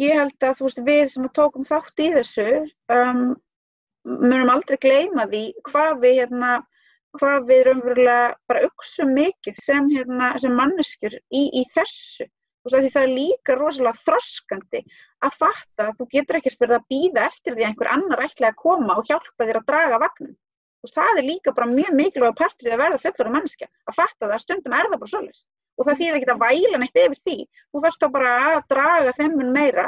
ég held að þú veist við sem tókum þátt í þessu um, munum aldrei gleyma því hvað við hérna hvað við raunverulega bara auksum mikið sem, hérna, sem manneskjur í, í þessu. Og því það er líka rosalega þroskandi að fatta að þú getur ekkert verið að býða eftir því að einhver annar ætla að koma og hjálpa þér að draga vagnum og það er líka bara mjög mikilvæg partur í að verða fullur af manneskja að fatta það að stundum er það bara svolítið og það þýðir ekki að væla neitt yfir því. Þú þarfst þá bara að draga þemmun meira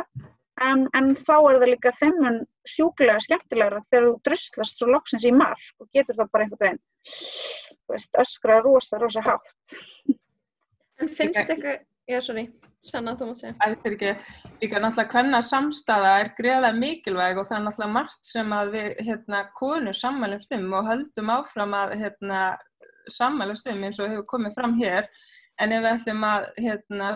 en, en þá er það líka þemmun sjúklega skemmtilegra þegar þú druslast svo loksins í marg og getur það bara einhvern veginn öskra rosa, rosa hátt.
En finnst eitthvað Já, sorry, sanna þú mátt segja. Það
er ekki, líka náttúrulega hvenna samstaða er greiðlega mikilvæg og það er náttúrulega margt sem að við, hérna, konur sammælumst um og höldum áfram að, hérna, sammælast um eins og hefur komið fram hér en ef við ætlum að hérna,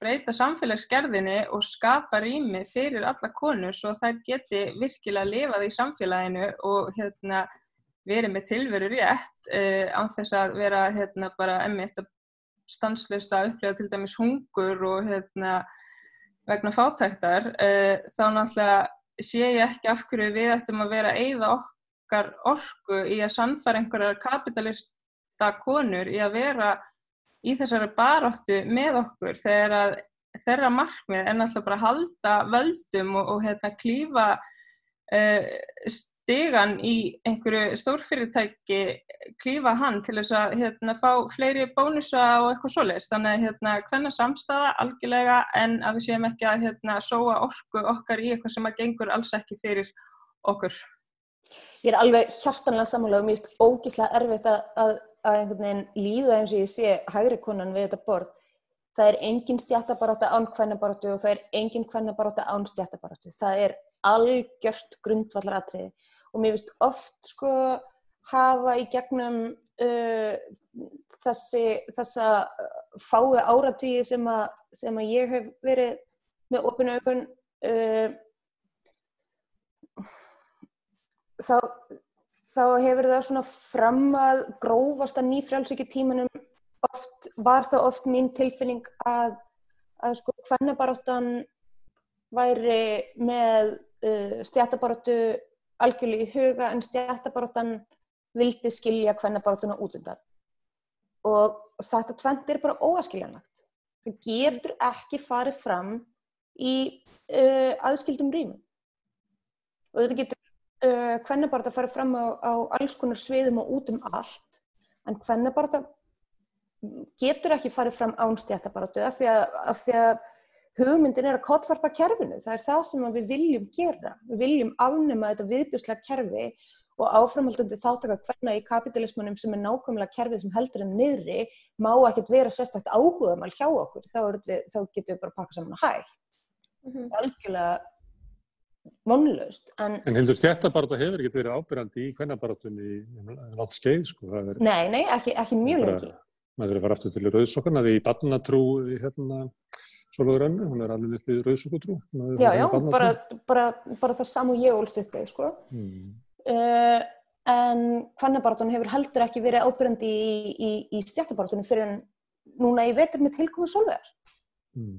breyta samfélagsgerðinni og skapa rými fyrir alla konur svo þær geti virkilega lifað í samfélaginu og hérna, verið með tilveru rétt uh, án þess að vera hérna, bara emmiðt að stanslist að upplega til dæmis hungur og hérna, vegna fátæktar uh, þá náttúrulega sé ég ekki af hverju við ættum að vera eigða okkar orku í að sannfara einhverjar kapitalista konur í að vera í þessari baráttu með okkur þegar að þeirra markmið er náttúrulega bara að halda völdum og, og hérna klífa uh, stigan í einhverju stórfyrirtæki klífa hann til þess að hérna, fá fleiri bónusa og eitthvað svoleiðist. Þannig að hérna, hvenna samstaða algjörlega en að við séum ekki að hérna, sóa orku okkar í eitthvað sem að gengur alls ekki fyrir okkur.
Ég er alveg hjartanlega samanlega og mér finnst ógíslega erfitt að, að, að einhvern veginn líða eins og ég sé hægri konan við þetta borð. Það er engin stjættabaráta án hvennabarátu og það er engin hvennabaráta án stjættabarátu. Það er algjört grundvallaratriði og mér finnst oft sko hafa í gegnum uh, þessi, þessa fái áratvíði sem, sem að ég hef verið með opinu aukun uh, þá, þá hefur það svona fram að grófasta nýfrjálsiki tímanum oft, var það oft mín tilfinning að, að sko hvernig væri með uh, stjættabaróttu algjörlega í huga en stjættabaróttan vildi skilja hvernabaróttuna út undan. Og þetta tvent er bara óaskiljanlagt. Það getur ekki farið fram í uh, aðskildum rýmum. Og þetta getur uh, hvernabarótta farið fram á, á alls konar sviðum og út um allt, en hvernabarótta getur ekki farið fram án stjættabaróttu af því að, af því að hugmyndin er að kollvarpa kerfinu, það er það sem við viljum gera, við viljum afnema þetta viðbjörslega kerfi og áframhaldandi þáttaka hverna í kapitalismunum sem er nákvæmlega kerfið sem heldur en niðri má ekkert vera sérstakt áhugamal hjá okkur, þá, við, þá getum við bara að pakka saman að hægt. Mm -hmm. Algjörlega vonlaust.
En, en heldur þetta bara þetta hefur ekkert verið ábyrgandi í hvernabarátunni í langt skeið? Sko,
nei, nei, ekki, ekki mjög lengi.
Það verður að fara aftur til rauðsokkarna því í barnatrú hérna Svolítið Rönnu, hún er alveg uppið rauðsugutrú.
Já, já, bara, bara, bara það sam og ég ólst uppið, sko. Mm. Uh, en hvernabarton hefur heldur ekki verið ábyrjandi í, í, í stjættabartonum fyrir núna ég veitur með tilkomið solvegar.
Mm.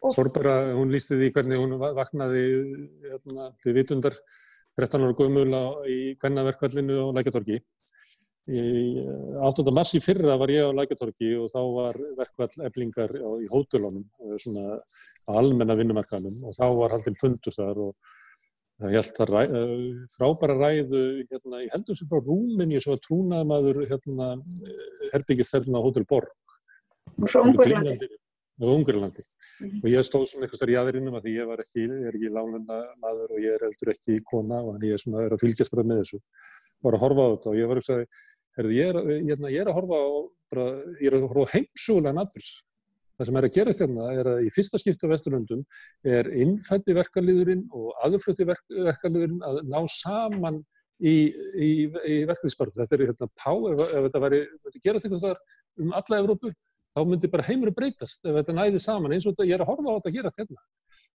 Þorbara, hún lísti því hvernig hún vaknaði hérna, til vitundar 13 ára guðmjöla í hvernaverkvallinu á Lækjatorgi Í 8. Eh, mars í fyrra var ég á Lækjartorki og þá var verkvall eblingar í hótelunum, eh, svona almenna vinnumarkanum og þá var haldinn fundur þar og það held að ræ, eh, frábæra ræðu hérna, ég heldur sem frá Rúminni sem var trúnaðmaður hérna, herbyggist hérna á Hótel Borg.
Frá Ungurlandi.
Á Ungurlandi. Mm -hmm. Og ég stóð svona eitthvað starf í aðrinnum að því ég var ekki, ég er ekki lánuna maður og ég er heldur ekki kona og ég er svona er að fylgjast bara með þessu. Var að horfa á þetta og ég var ekki að Herðu, ég, er, ég, hérna, ég er að horfa á, bara, ég er að horfa á heimsúlega nabils. Það sem er að gera þérna er að í fyrsta skipta Vesturlöndum er innfætti verkaliðurinn og aðurflutti verk, verkaliðurinn að ná saman í, í, í verkliðspartu. Þetta er hérna pá, ef, ef þetta væri, þetta gerast einhvers vegar um alla Evrópu, þá myndi bara heimur breytast ef þetta næði saman eins og þetta, ég er að horfa á þetta að gera þérna.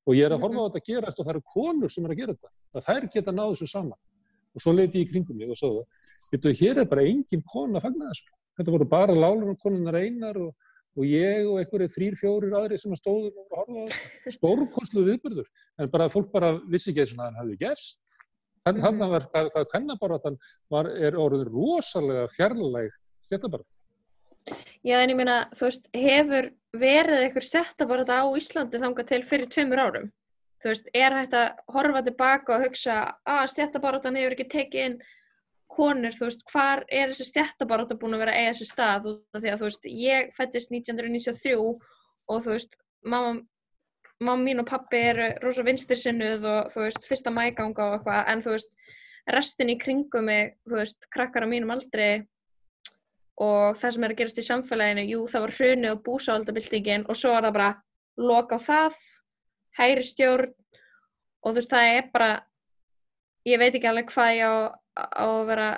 Og ég er að horfa á þetta að gerast og það eru konur sem er að gera þetta. Það þær geta náðu þessu saman. Og svo leiti ég í kringum mig og svo það Getu, hér er bara engin kon að fagna þessu. Þetta voru bara lálar og konunar einar og, og ég og einhverju þrýr, fjórir aðri sem stóður og horfa á þetta. Stórkonslu viðbyrður. En bara fólk bara vissi ekki og það hefði gerst. Þannig mm -hmm. var
Já en ég meina, þú veist, hefur verið eitthvað settabarata á Íslandi þanga til fyrir tveimur árum? Þú veist, er hægt að horfa tilbaka og hugsa að stjættabaratan hefur ekki tekið inn konur, þú veist, hvar er þessi stjættabaráta búin að vera eiga þessi stað að þú veist, ég fættist 1993 og þú veist, mamma, mamma mín og pappi eru rosa vinstirsinnuð og þú veist, fyrsta mæganga og eitthvað, en þú veist, restin í kringum mig, þú veist, krakkar á mínum aldri og það sem er að gerast í samfélaginu, jú, það var hrunu og búsáaldabildingin og svo er það bara loka á það, hæri stjórn og þú veist, það er bara, ég veit ekki alveg hvað ég á á að vera,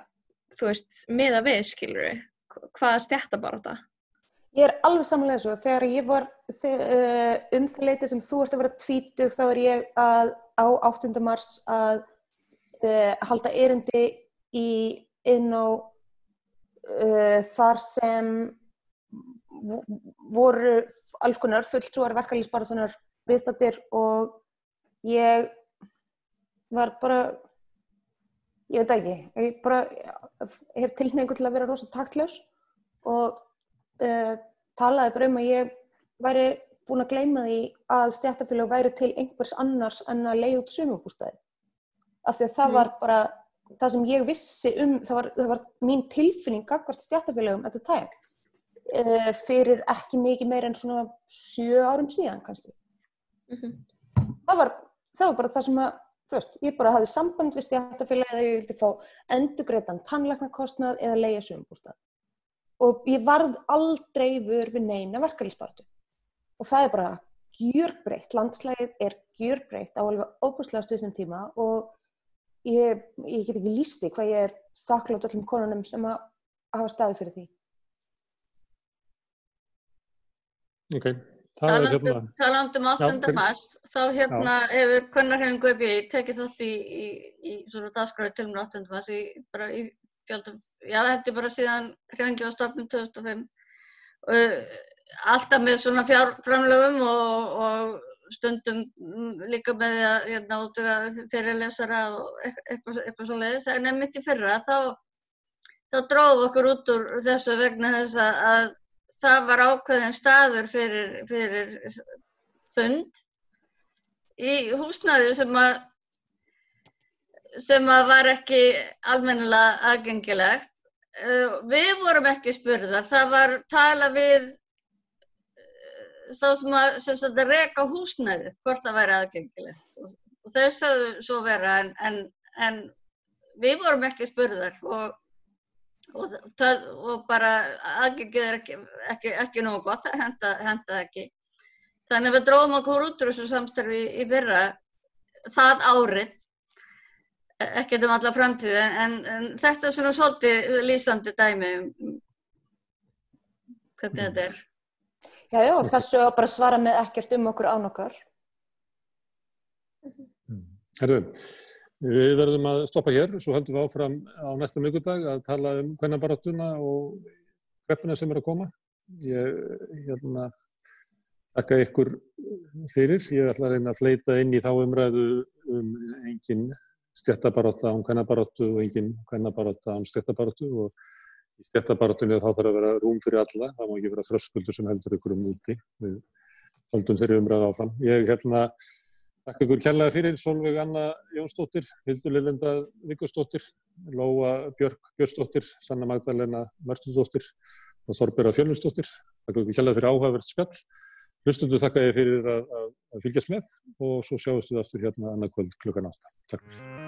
þú veist, miða við, skilur við, hvaða stjætta bara þetta?
Ég er alveg samanlega svo, þegar ég var uh, um það leiti sem þú ert að vera tvítug, þá er ég að, á 8. mars að uh, halda erindi í inn á uh, þar sem voru alls konar fulltrúar verkefliðsbaraðunar viðstattir og ég var bara ég veit ekki, ég bara hef tilneingu til að vera rosa taktljós og uh, talaði bara um að ég væri búin að gleyma því að stjættafélag væri til einhvers annars en að leiða út sumubústæði af því að það mm. var bara það sem ég vissi um, það var, það var mín tilfinning gagvart stjættafélagum the time uh, fyrir ekki mikið meir en svona sjö árum síðan kannski. Mm -hmm. það, var, það var bara það sem að, þú veist, ég bara hafði samband við stjættafélagi eða ég vildi fá endugreitan tannleiknarkostnað eða leiða sögumbústað. Og ég varð aldrei vör við neina verkefliðspartu. Og það er bara gjurbreytt, landslægið er gjurbreytt á alveg óbúslega stundum tíma og ég, ég get ekki lísti hvað ég er þakklátt öllum konunum sem að hafa staði fyrir því.
Ok,
það er hérna... Talandum 8. mars, þá hérna já. hefur Kvennarhefingu EBI tekið þátt í, í, í svona dagskræði til mér 8. mars í, bara í fjöldum, já þetta er bara síðan hrefingi á stofnum 2005 og alltaf með svona fjárframlöfum og, og stundum líka með að hérna, fyrirlesara og eitthvað, eitthvað svo leiðis. En nefnitt í fyrra þá, þá dróð okkur út úr þessu vegna þess að, að það var ákveðin staður fyrir, fyrir fund í húsnaði sem að sem að var ekki almennilega aðgengilegt. Við vorum ekki spurðar, það var tala við þá sem að, að reyka húsnæði hvort það væri aðgengilegt og, og þau sagðu svo vera en, en, en við vorum ekki spurðar og, og, það, og bara aðgengið er ekki, ekki, ekki nógu gott að henda, henda ekki. Þannig að við dróðum okkur út úr þessu samstarfi í fyrra það árið, ekkert um alla framtíði, en, en þetta er svona svolítið lýsandi dæmi um hvernig þetta er.
Já, já, þessu að bara svara með ekkert um okkur án okkar.
Mm. Herðu, við verðum að stoppa hér, svo höldum við áfram á næsta mjögudag að tala um hvernabaratuna og kreppuna sem er að koma. Ég hérna, takka ykkur fyrir, ég ætla að reyna að fleita inn í þá umræðu um engin stjættabarotta án hvernabarotu og engin hvernabarotta án stjættabarotu og í stjættabartunni þá þarf að vera rúm fyrir alla, það má ekki vera þröskuldur sem heldur ykkur um úti. Við höldum þeirri umræða áfram. Ég hérna þakka ykkur kærlega fyrir Solveig Anna Jónsdóttir, Hildur Lilinda Vigustóttir, Lóa Björg Björnsdóttir, Sanna Magdalena Mörtundóttir og Þorbjörða Fjölmundsdóttir. Þakka ykkur kærlega fyrir áhagvert spjall. Hlustundu þakka ég fyrir að, að, að fylgjast með og svo sjáumst við aftur hérna annað kvöld klukkan 8. Takk.